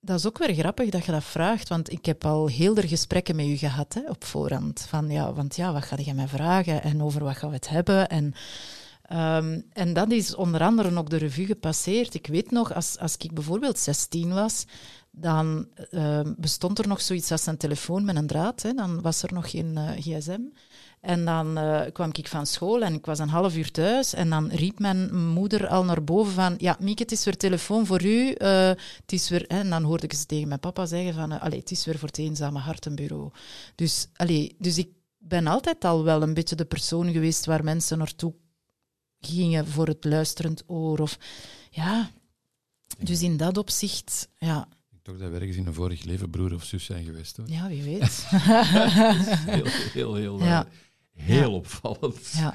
dat is ook weer grappig dat je dat vraagt, want ik heb al heel er gesprekken met u gehad hè, op voorhand. Van ja, want ja, wat ga je mij vragen en over wat gaan we het hebben? En, ehm, en dat is onder andere ook de revue gepasseerd. Ik weet nog, als, als ik bijvoorbeeld 16 was, dan ehm, bestond er nog zoiets als een telefoon met een draad. Hè. Dan was er nog geen eh, gsm. En dan eh, kwam ik van school en ik was een half uur thuis. En dan riep mijn moeder al naar boven van... Ja, Mieke, het is weer telefoon voor u. eh, het is weer... En dan hoorde ik ze tegen mijn papa zeggen van... eh, allee, het is weer voor het eenzame hartenbureau. Dus, allee, dus ik ben altijd al wel een beetje de persoon geweest waar mensen naartoe gingen voor het luisterend oor. Of, ja, dus in dat opzicht... Ja, Ik dacht dat we ergens in een vorig leven broer of zus zijn geweest. Hoor. ja wie weet. Heel, heel, heel, Ja. Heel Ja. opvallend. Ja.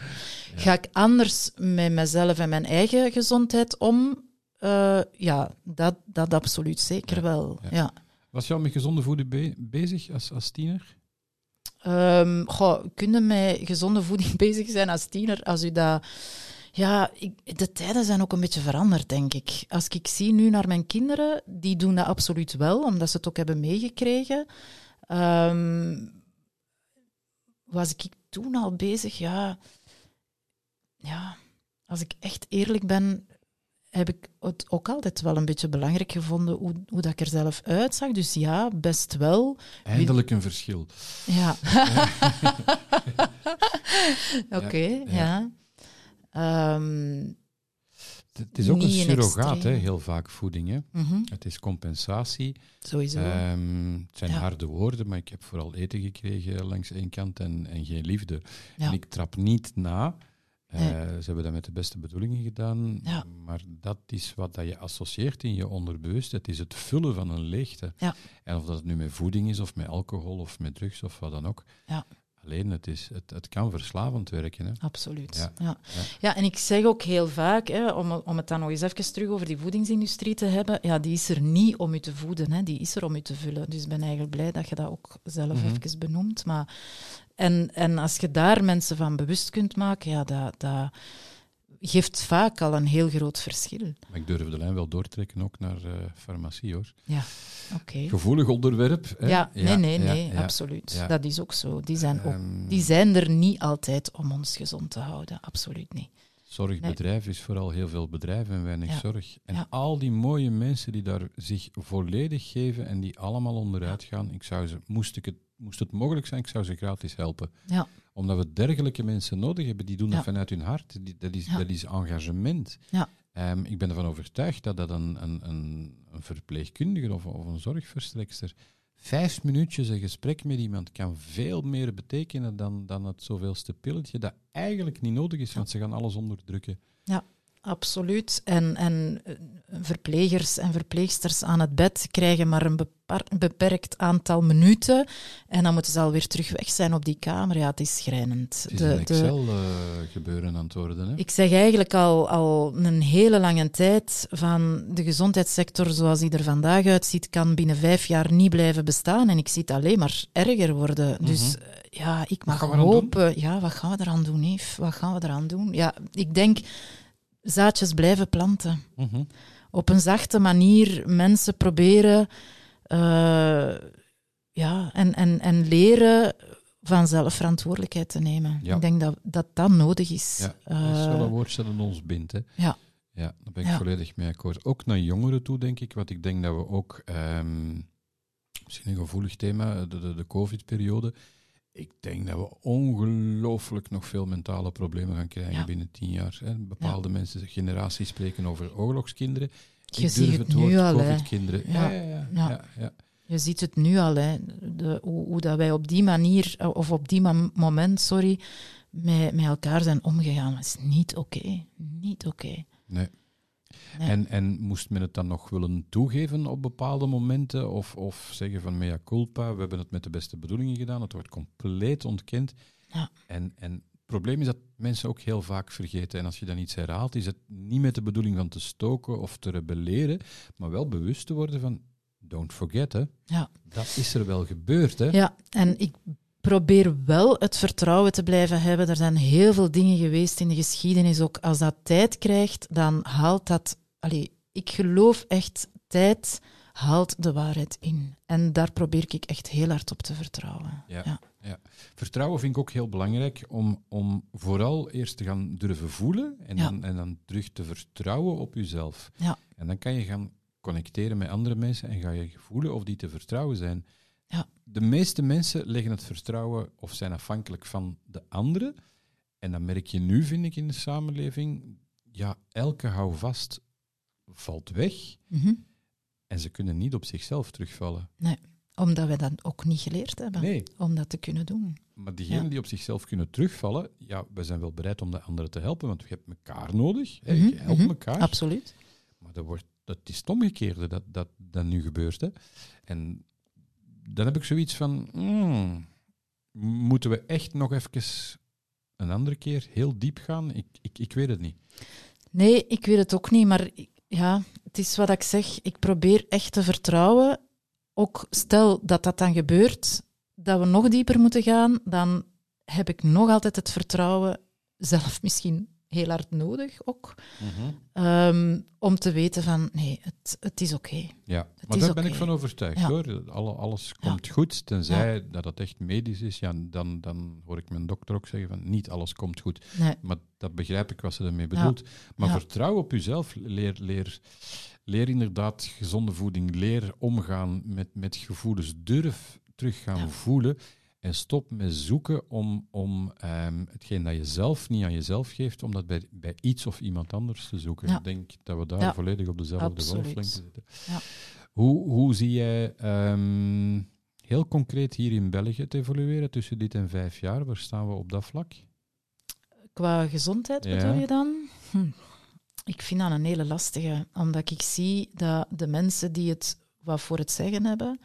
Ga ik anders met mezelf en mijn eigen gezondheid om? Eh, ja, dat, dat absoluut zeker Ja, wel. ja. Ja. Was je al met gezonde voeding be- bezig als, als tiener? Ehm, goh, kun je met gezonde voeding bezig zijn als tiener als u dat... Ja, ik, de tijden zijn ook een beetje veranderd, denk ik. Als ik zie nu naar mijn kinderen, die doen dat absoluut wel, omdat ze het ook hebben meegekregen. Ehm, was ik toen al bezig? Ja, ja, als ik echt eerlijk ben, heb ik het ook altijd wel een beetje belangrijk gevonden hoe, hoe dat ik er zelf uitzag. Dus ja, best wel. Eindelijk een verschil. Ja. Oké, Ja, ja. ja. Ehm, Het is ook een surrogaat, hè, heel vaak voeding. Hè. mhm, Het is compensatie. Sowieso. Ehm, het zijn Ja. harde woorden, maar ik heb vooral eten gekregen langs één kant en, en geen liefde. Ja. En ik trap niet na. Eh, Nee. Ze hebben dat met de beste bedoelingen gedaan, Ja. maar dat is wat dat je associeert in je onderbewust. Het is het vullen van een leegte. En of dat nu met voeding is, of met alcohol, of met drugs, of wat dan ook. Ja. Het, is, het, het kan verslavend werken. Hè. Absoluut. Ja, Ja. ja. Ja. en ik zeg ook heel vaak, hè, om, om het dan nog eens even terug over die voedingsindustrie te hebben, ja, die is er niet om u te voeden, hè, die is er om u te vullen. Dus ik ben eigenlijk blij dat je dat ook zelf Mhm. even benoemt. Maar, en, en als je daar mensen van bewust kunt maken, ja, dat, dat geeft vaak al een heel groot verschil. Maar ik durf de lijn wel doortrekken ook naar eh, farmacie, hoor. Ja, oké. Gevoelig onderwerp. Hè? Ja, nee, nee, nee, ja. absoluut. ja. Dat is ook zo. Die zijn, ook, Ehm, die zijn er niet altijd om ons gezond te houden. Absoluut niet. Zorgbedrijf is vooral heel veel bedrijf en weinig Ja. zorg. En al die mooie mensen die daar zich volledig geven en die allemaal onderuit gaan, ik zou ze, moest, ik het, moest het mogelijk zijn, ik zou ze gratis helpen. Ja. Omdat we dergelijke mensen nodig hebben, die doen dat Ja. vanuit hun hart. Die, dat, is, Ja. dat is engagement. Ja. Ehm, ik ben ervan overtuigd dat dat een, een, een, een verpleegkundige of, of een zorgverstrekster vijf minuutjes een gesprek met iemand kan veel meer betekenen dan, dan het zoveelste pilletje dat eigenlijk niet nodig is, want ze gaan alles onderdrukken. Absoluut. En, en eh, verplegers en verpleegsters aan het bed krijgen maar een beperkt aantal minuten. En dan moeten ze alweer terug weg zijn op die kamer. Ja, het is schrijnend. Het is De- een de- Excel-gebeuren aan het worden. Hè? Ik zeg eigenlijk al, al een hele lange tijd van de gezondheidssector zoals die er vandaag uitziet, kan binnen vijf jaar niet blijven bestaan. En ik zie het alleen maar erger worden. Dus Mhm. eh, ja, ik mag hopen. Ja, wat gaan we eraan doen? Wat gaan we eraan doen? Ja, ik denk zaadjes blijven planten. Mhm. Op een zachte manier mensen proberen eh, ja, en, en, en leren vanzelf verantwoordelijkheid te nemen. Ja. Ik denk dat dat, dat nodig is. Ja, dat is wel Eh, een woord dat ons bindt. Hè. ja. Ja, daar ben ik Ja. volledig mee akkoord. Ook naar jongeren toe, denk ik. Want ik denk dat we ook, ehm, misschien een gevoelig thema, de, de, de COVID-periode. Ik denk dat we ongelooflijk nog veel mentale problemen gaan krijgen Ja. binnen tien jaar. Hè. Bepaalde mensen, generaties spreken over oorlogskinderen. Je Ik ziet durf het het woord nu al, hè. COVID-kinderen. Ja, Ja. ja. Je ziet het nu al, hè. De, hoe, hoe dat wij op die manier, of op die mom- moment, sorry, met, met elkaar zijn omgegaan. Dat is niet oké. Niet oké. Nee. Nee. En, en moest men het dan nog willen toegeven op bepaalde momenten? Of, of zeggen van mea culpa, we hebben het met de beste bedoelingen gedaan. Het wordt compleet ontkend. Ja. En, en het probleem is dat mensen ook heel vaak vergeten. En als je dan iets herhaalt, is het niet met de bedoeling van te stoken of te rebelleren, maar wel bewust te worden van, don't forget, hè. Ja. Dat is er wel gebeurd, hè. Ja, en ik probeer wel het vertrouwen te blijven hebben. Er zijn heel veel dingen geweest in de geschiedenis. Ook als dat tijd krijgt, dan haalt dat. Allee, ik geloof echt, tijd haalt de waarheid in. En daar probeer ik echt heel hard op te vertrouwen. Ja. Vertrouwen vind ik ook heel belangrijk om, om vooral eerst te gaan durven voelen en, Ja. dan, en dan terug te vertrouwen op jezelf. Ja. En dan kan je gaan connecteren met andere mensen en ga je voelen of die te vertrouwen zijn. Ja. De meeste mensen leggen het vertrouwen of zijn afhankelijk van de anderen. En dan merk je nu, vind ik, in de samenleving, ja, elke houvast valt weg Mhm. en ze kunnen niet op zichzelf terugvallen. Omdat wij dat ook niet geleerd hebben. Nee, Om dat te kunnen doen. Maar diegenen Ja. die op zichzelf kunnen terugvallen, ja, we zijn wel bereid om de anderen te helpen, want we hebben elkaar nodig. Mhm, je helpt mhm, elkaar. Absoluut. Maar dat, wordt, dat is het omgekeerde dat, dat, dat nu gebeurt. Hè. En dan heb ik zoiets van, hmm, moeten we echt nog even een andere keer heel diep gaan? Ik, ik, ik weet het niet. Nee, ik weet het ook niet, maar ja, het is wat ik zeg. Ik probeer echt te vertrouwen. Ook stel dat dat dan gebeurt, dat we nog dieper moeten gaan, dan heb ik nog altijd het vertrouwen, zelf misschien heel hard nodig ook, ehm, om te weten van nee, het, het is oké. Ja, Het maar daar ben ik van overtuigd Ja. hoor. Alle, alles Ja. komt goed, tenzij dat het echt medisch is. Ja, dan, dan hoor ik mijn dokter ook zeggen van niet alles komt goed. Nee, Maar dat begrijp ik wat ze ermee bedoelt. Maar vertrouw op jezelf. Leer, leer, leer inderdaad gezonde voeding. Leer omgaan met, met gevoelens. Durf terug gaan voelen. En stop met zoeken om, om ehm, hetgeen dat je zelf niet aan jezelf geeft, om dat bij, bij iets of iemand anders te zoeken. Ja. Ik denk dat we daar Ja. volledig op dezelfde golflengte zitten. Ja. Hoe, hoe zie jij ehm, heel concreet hier in België te evolueren tussen dit en vijf jaar? Waar staan we op dat vlak? qua gezondheid bedoel je dan? Hm. Ik vind dat een hele lastige, omdat ik zie dat de mensen die het wat voor het zeggen hebben,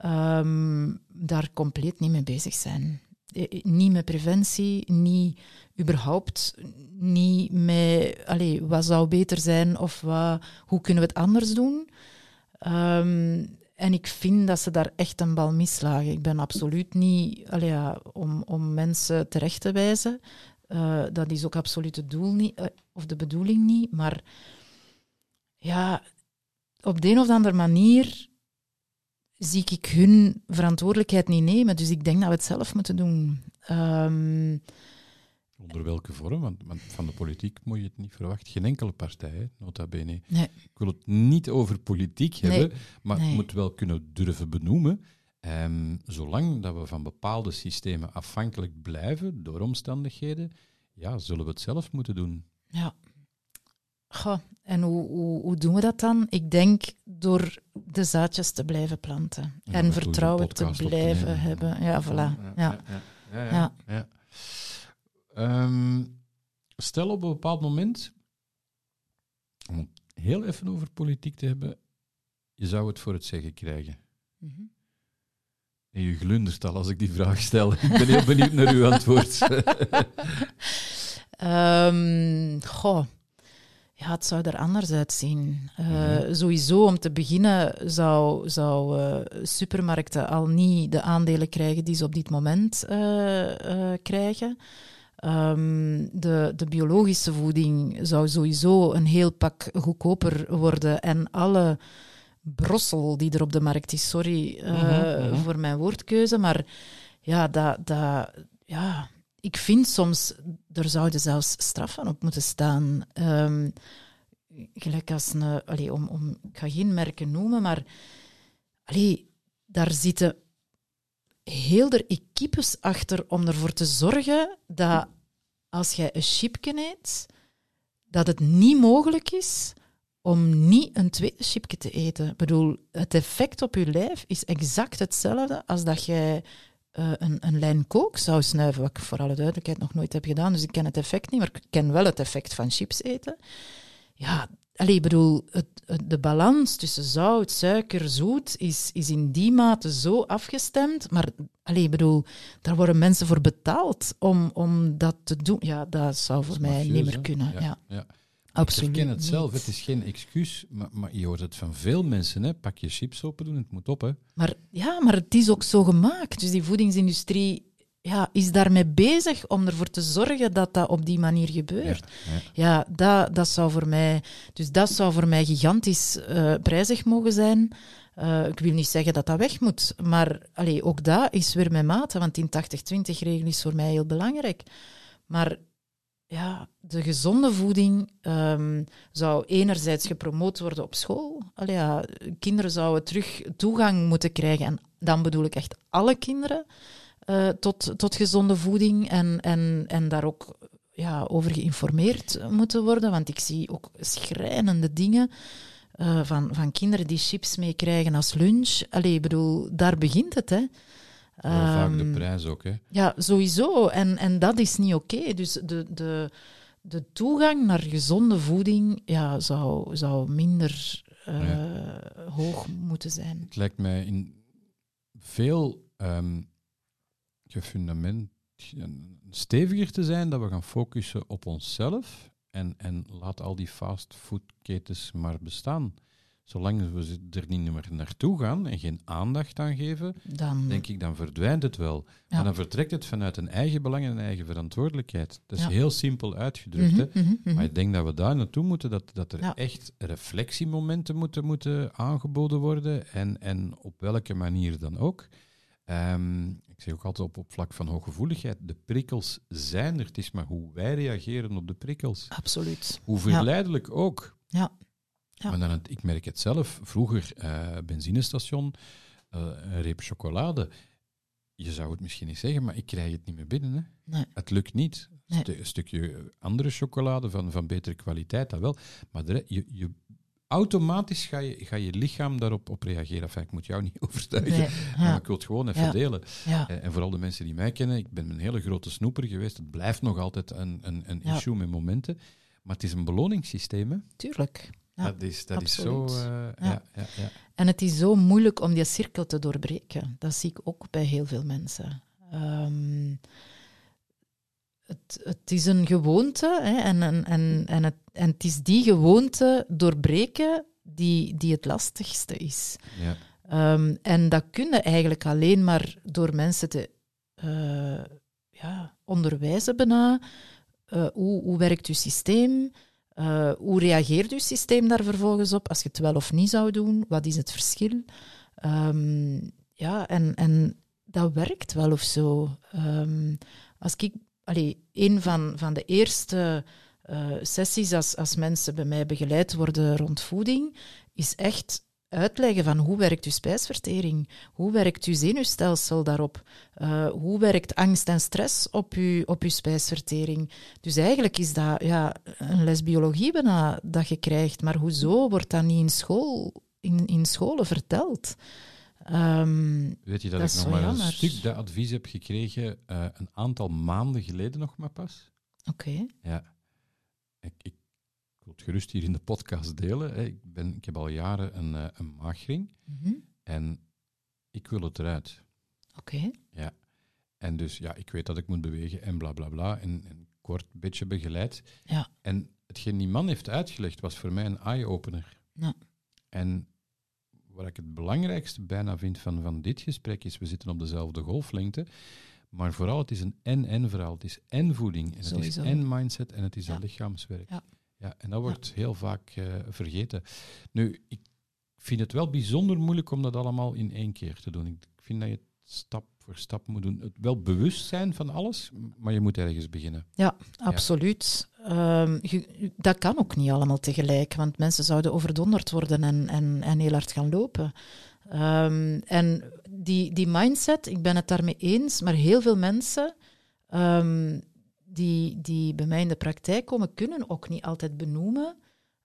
ehm, daar compleet niet mee bezig zijn. Eh, Niet met preventie, niet überhaupt, niet met wat zou beter zijn of wat, hoe kunnen we het anders doen. Ehm, en ik vind dat ze daar echt een bal mislagen. Ik ben absoluut niet om, om mensen terecht te wijzen. Eh, dat is ook absoluut het doel niet, eh, of de bedoeling niet. Maar ja, op de een of andere manier zie ik hun verantwoordelijkheid niet nemen. Dus ik denk dat we het zelf moeten doen. Ehm, Onder welke vorm? Want, van de politiek moet je het niet verwachten. Geen enkele partij, hè, nota bene. Nee. Ik wil het niet over politiek Nee. hebben, maar Nee. het moet wel kunnen durven benoemen. Ehm, zolang dat we van bepaalde systemen afhankelijk blijven door omstandigheden, ja, zullen we het zelf moeten doen. ja. Goh, en hoe, hoe, hoe doen we dat dan? Ik denk door de zaadjes te blijven planten. En vertrouwen te blijven hebben. Ja, voilà. Ja. ja, ja, Ja. ja. Ehm, stel op een bepaald moment, om het heel even over politiek te hebben, je zou het voor het zeggen krijgen. Mhm. En je glundert al als ik die vraag stel. Ik ben heel benieuwd naar uw antwoord. Ehm, goh. Ja, het zou er anders uitzien. Eh, Mhm. Sowieso, om te beginnen, zou, zou eh, supermarkten al niet de aandelen krijgen die ze op dit moment eh, krijgen. Ehm, de, de biologische voeding zou sowieso een heel pak goedkoper worden. En alle brossel die er op de markt is, sorry Mhm, mhm. voor mijn woordkeuze, maar ja, dat, dat, ja, ik vind soms, er zouden zelfs straffen op moeten staan. Ehm, gelijk als een, allee, om, om, ik ga geen merken noemen, maar allee, daar zitten heel er equipes achter om ervoor te zorgen dat als jij een chipje eet, dat het niet mogelijk is om niet een tweede chipje te eten. Ik bedoel, het effect op je lijf is exact hetzelfde als dat jij eh, een, een lijn kook zou snuiven, wat ik voor alle duidelijkheid nog nooit heb gedaan, dus ik ken het effect niet, maar ik ken wel het effect van chips eten. Ja, allee, ik bedoel, het, het- de balans tussen zout, suiker, zoet is, is in die mate zo afgestemd, maar allee, ik bedoel, daar worden mensen voor betaald om, om dat te doen. Ja, dat zou voor mij Mafieus, niet meer hè? kunnen. Ja, ja. Absoluut. Ik herken het zelf, het is geen excuus, maar, maar je hoort het van veel mensen. Hè. Pak je chips open doen, het moet op. Hè. Maar ja, maar het is ook zo gemaakt. Dus die voedingsindustrie ja, is daarmee bezig om ervoor te zorgen dat dat op die manier gebeurt. ja. Ja, dat, dat zou voor mij, dus dat zou voor mij gigantisch eh, prijzig mogen zijn. Eh, ik wil niet zeggen dat dat weg moet, maar allee, ook dat is weer mijn mate, want die 80-20-regel is voor mij heel belangrijk. Maar ja, de gezonde voeding ehm, zou enerzijds gepromoot worden op school. Allee, ja, kinderen zouden terug toegang moeten krijgen, en dan bedoel ik echt alle kinderen, eh, tot, tot gezonde voeding en, en, en daar ook ja, over geïnformeerd moeten worden. Want ik zie ook schrijnende dingen eh, van, van kinderen die chips meekrijgen als lunch. Allee, ik bedoel, daar begint het, hè. Heel vaak de Ehm, prijs ook. Hè. ja, sowieso. En, en dat is niet oké. Dus de, de, de toegang naar gezonde voeding ja, zou, zou minder eh, hoog moeten zijn. Het lijkt mij in veel ehm gefundament steviger te zijn dat we gaan focussen op onszelf en, en laat al die fastfoodketens maar bestaan. Zolang we er niet meer naartoe gaan en geen aandacht aan geven, Dan, denk ik, dan verdwijnt het wel. Ja. En dan vertrekt het vanuit een eigen belang en een eigen verantwoordelijkheid. Dat is Ja. heel simpel uitgedrukt. Mhm, hè? mhm, mhm. Maar ik denk dat we daar naartoe moeten, dat, dat er Ja. echt reflectiemomenten moeten, moeten aangeboden worden en, en op welke manier dan ook. Ehm, ik zeg ook altijd op, op vlak van hooggevoeligheid, de prikkels zijn er, het is maar hoe wij reageren op de prikkels. Absoluut. Hoe verleidelijk ook. Ja. Ja. Maar dan, ik merk het zelf, vroeger eh, benzinestation, eh, een reep chocolade. Je zou het misschien niet zeggen, maar ik krijg het niet meer binnen. Hè. Nee. Het lukt niet. Nee. Een stukje andere chocolade van, van betere kwaliteit, dat wel. Maar de je, je, automatisch ga je, ga je lichaam daarop op reageren. Enfin, ik moet jou niet overtuigen, Nee, maar ja, ik wil het gewoon even Ja. delen. ja, Eh, En vooral de mensen die mij kennen, ik ben een hele grote snoeper geweest. Het blijft nog altijd een, een, een Ja. issue met momenten. Maar het is een beloningssysteem. Hè? tuurlijk. Dat is, dat is zo... eh, Ja. ja. Ja, En het is zo moeilijk om die cirkel te doorbreken. Dat zie ik ook bij heel veel mensen. Ehm, het, het is een gewoonte hè, en, en, en, en, het, en het is die gewoonte doorbreken die, die het lastigste is. ja. Ehm, en dat kun je eigenlijk alleen maar door mensen te eh, ja, onderwijzen bijna. Eh, hoe, hoe werkt uw systeem? Eh, hoe reageert uw systeem daar vervolgens op? Als je het wel of niet zou doen, wat is het verschil? Ehm, ja, en, en dat werkt wel of zo. Ehm, als ik, allee, een van, van de eerste eh, sessies als, als mensen bij mij begeleid worden rond voeding, is echt uitleggen van hoe werkt uw spijsvertering, hoe werkt uw zenuwstelsel daarop, eh, hoe werkt angst en stress op uw, op uw spijsvertering. Dus eigenlijk is dat ja, een les biologie bijna dat je krijgt, maar hoezo wordt dat niet in, school, in, in scholen verteld? Ehm, Weet je dat, Dat ik nog maar jammer. een stuk dat advies heb gekregen eh, een aantal maanden geleden nog maar pas? Oké, Ja. Ik, ik, ik wil het gerust hier in de podcast delen. Hè. Ik, ben, ik heb al jaren een, eh, een maagring Mhm. en ik wil het eruit. oké, Ja. En dus ja, ik weet dat ik moet bewegen en bla bla bla. En, en kort, beetje begeleid. Ja. En hetgeen die man heeft uitgelegd was voor mij een eye-opener. Ja. En wat ik het belangrijkste bijna vind van, van dit gesprek is, we zitten op dezelfde golflengte, maar vooral het is een en-en verhaal. Het is en voeding, en het is en mindset, en het is Ja. een lichaamswerk. Ja. Ja, en dat wordt heel vaak eh, vergeten. Nu, ik vind het wel bijzonder moeilijk om dat allemaal in één keer te doen. Ik vind dat je het stap voor stap moet doen. Het wel bewust zijn van alles, maar je moet ergens beginnen. Ja, absoluut. Ehm, dat kan ook niet allemaal tegelijk, want mensen zouden overdonderd worden en, en, en heel hard gaan lopen. Ehm, en die, die mindset, ik ben het daarmee eens, maar heel veel mensen ehm, die, die bij mij in de praktijk komen, kunnen ook niet altijd benoemen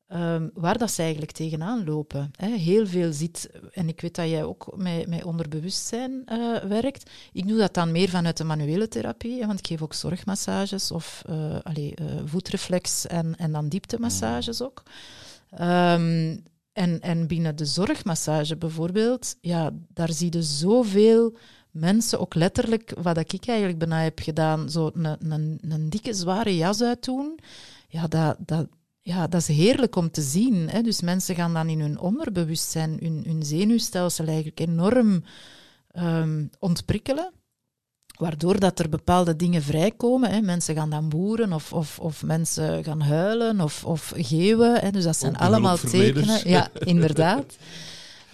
ehm, waar dat ze eigenlijk tegenaan lopen. Heel veel ziet, en ik weet dat jij ook met, met onderbewustzijn eh, werkt, ik doe dat dan meer vanuit de manuele therapie, want ik geef ook zorgmassages of eh, allee, eh, voetreflex en, en dan dieptemassages ook. Ehm, en, en binnen de zorgmassage bijvoorbeeld, ja, daar zie je zoveel mensen, ook letterlijk, wat ik eigenlijk bijna heb gedaan, zo een, een, een dikke, zware jas uitdoen. Ja, dat, dat, ja, dat is heerlijk om te zien. Hè? Dus mensen gaan dan in hun onderbewustzijn, hun, hun zenuwstelsel eigenlijk enorm ehm, ontprikkelen. Waardoor dat er bepaalde dingen vrijkomen. Hè. Mensen gaan dan boeren of, of, of mensen gaan huilen of, of geeuwen. Hè. Dus dat zijn allemaal tekenen. Ja, inderdaad.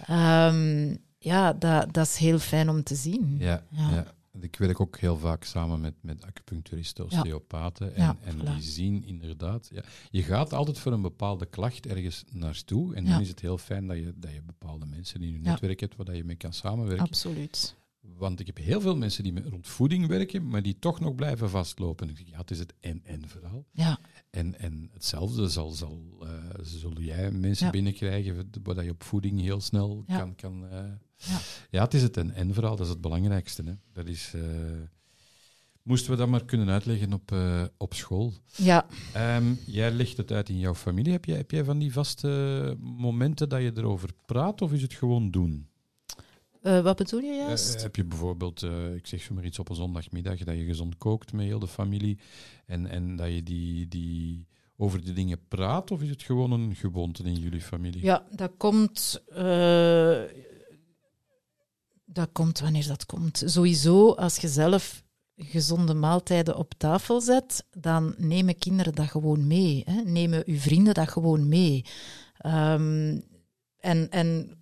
Ehm, ja, dat, dat is heel fijn om te zien. Ja, Ja. ja. Ik werk ook heel vaak samen met, met acupuncturisten, osteopaten. En, en voilà. die zien inderdaad... Ja, je gaat altijd voor een bepaalde klacht ergens naartoe. En dan is het heel fijn dat je, dat je bepaalde mensen in je netwerk hebt waar je mee kan samenwerken. Absoluut. Want ik heb heel veel mensen die met rond voeding werken, maar die toch nog blijven vastlopen. Ik ja, het is het en-en verhaal. Ja, En, en hetzelfde zal, zal, eh, zul jij mensen Ja. binnenkrijgen waar je op voeding heel snel Ja. kan... kan eh, Ja. ja, het is het en-en verhaal, dat is het belangrijkste. Hè. Dat is... eh, moesten we dat maar kunnen uitleggen op, eh, op school. ja. Ehm, jij legt het uit in jouw familie. Heb jij, heb jij van die vaste momenten dat je erover praat, of is het gewoon doen? Eh, wat bedoel je juist? heb je bijvoorbeeld, ik zeg zomaar iets op een zondagmiddag, dat je gezond kookt met heel de familie en, en dat je die, die over die dingen praat, of is het gewoon een gewoonte in jullie familie? Ja, dat komt. Dat komt wanneer dat komt. Sowieso, als je zelf gezonde maaltijden op tafel zet, dan nemen kinderen dat gewoon mee. Hè? Nemen uw vrienden dat gewoon mee. Ehm, en, en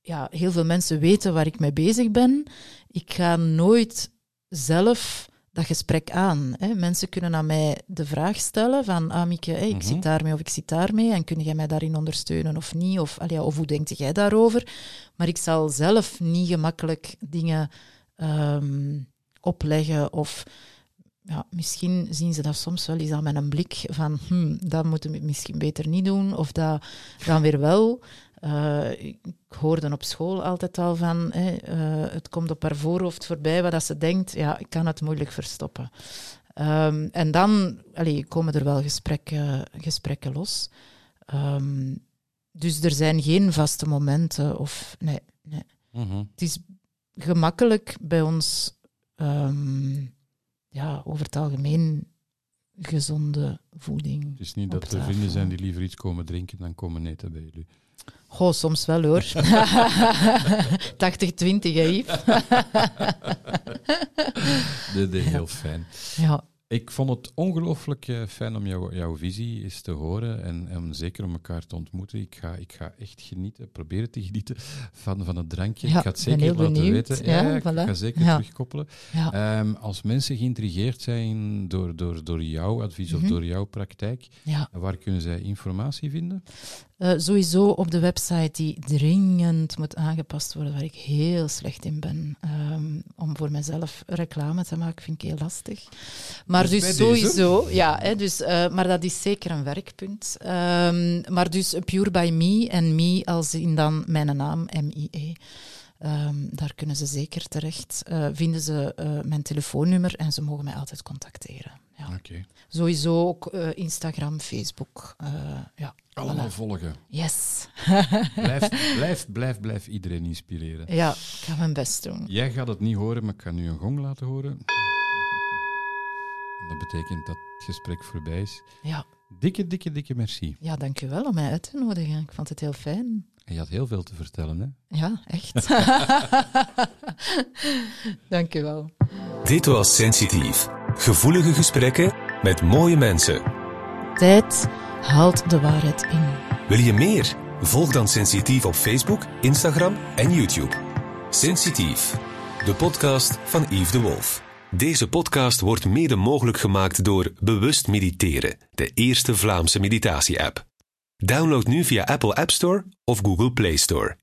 ja, heel veel mensen weten waar ik mee bezig ben. Ik ga nooit zelf dat gesprek aan. Hè. Mensen kunnen aan mij de vraag stellen van, ah Mieke, hè, ik Mhm. zit daarmee of ik zit daarmee en kun jij mij daarin ondersteunen of niet? Of, allee, of hoe denk jij daarover? Maar ik zal zelf niet gemakkelijk dingen ehm, opleggen of ja, misschien zien ze dat soms wel eens aan met een blik van hm, dat moeten we misschien beter niet doen of dat dan weer wel. Eh, ik hoorde op school altijd al van eh, het komt op haar voorhoofd voorbij wat dat ze denkt, ja, ik kan het moeilijk verstoppen. Ehm, en dan allee, komen er wel gesprekken, gesprekken los. Ehm, dus er zijn geen vaste momenten of nee, nee. Mhm. Het is gemakkelijk bij ons, ehm, ja, over het algemeen gezonde voeding. Het is niet dat er vrienden zijn die liever iets komen drinken dan komen eten bij jullie. Goh, soms wel hoor. 80-20, hè, Yves? Dat is heel fijn. Ja, Ik vond het ongelooflijk eh, fijn om jou, jouw visie eens te horen en, en zeker om elkaar te ontmoeten. Ik ga, ik ga echt genieten, proberen te genieten van, van het drankje. Ja, ik ga het zeker heel laten benieuwd. weten. Ja, ik voilà. ga zeker terugkoppelen. Ehm, als mensen geïntrigeerd zijn door, door, door jouw advies of Mhm. door jouw praktijk, waar kunnen zij informatie vinden? Eh, sowieso op de website die dringend moet aangepast worden, waar ik heel slecht in ben. Ehm, om voor mezelf reclame te maken, vind ik heel lastig. Maar Dus dus, deze? sowieso, ja, hè, dus, eh, maar dat is zeker een werkpunt. Ehm, maar dus Pure by Me en Me als in dan mijn naam, M-I-E. Ehm, daar kunnen ze zeker terecht. Eh, vinden ze eh, mijn telefoonnummer en ze mogen mij altijd contacteren. Ja. Sowieso ook Instagram, Facebook. ja. Allemaal Voilà. volgen. Yes. Blijf, blijf, blijf, blijf iedereen inspireren. Ja, ik ga mijn best doen. Jij gaat het niet horen, maar ik kan nu een gong laten horen. Dat betekent dat het gesprek voorbij is. Ja, Dikke, dikke, dikke merci. Ja, dank u wel om mij uit te nodigen. Ik vond het heel fijn. En je had heel veel te vertellen, hè? Ja, echt. dank u wel. Dit was Sensitief. Gevoelige gesprekken met mooie mensen. Tijd haalt de waarheid in. Wil je meer? Volg dan Sensitief op Facebook, Instagram en YouTube. Sensitief, de podcast van Yves de Wolf. Deze podcast wordt mede mogelijk gemaakt door Bewust Mediteren, de eerste Vlaamse meditatie-app. Download nu via Apple App Store of Google Play Store.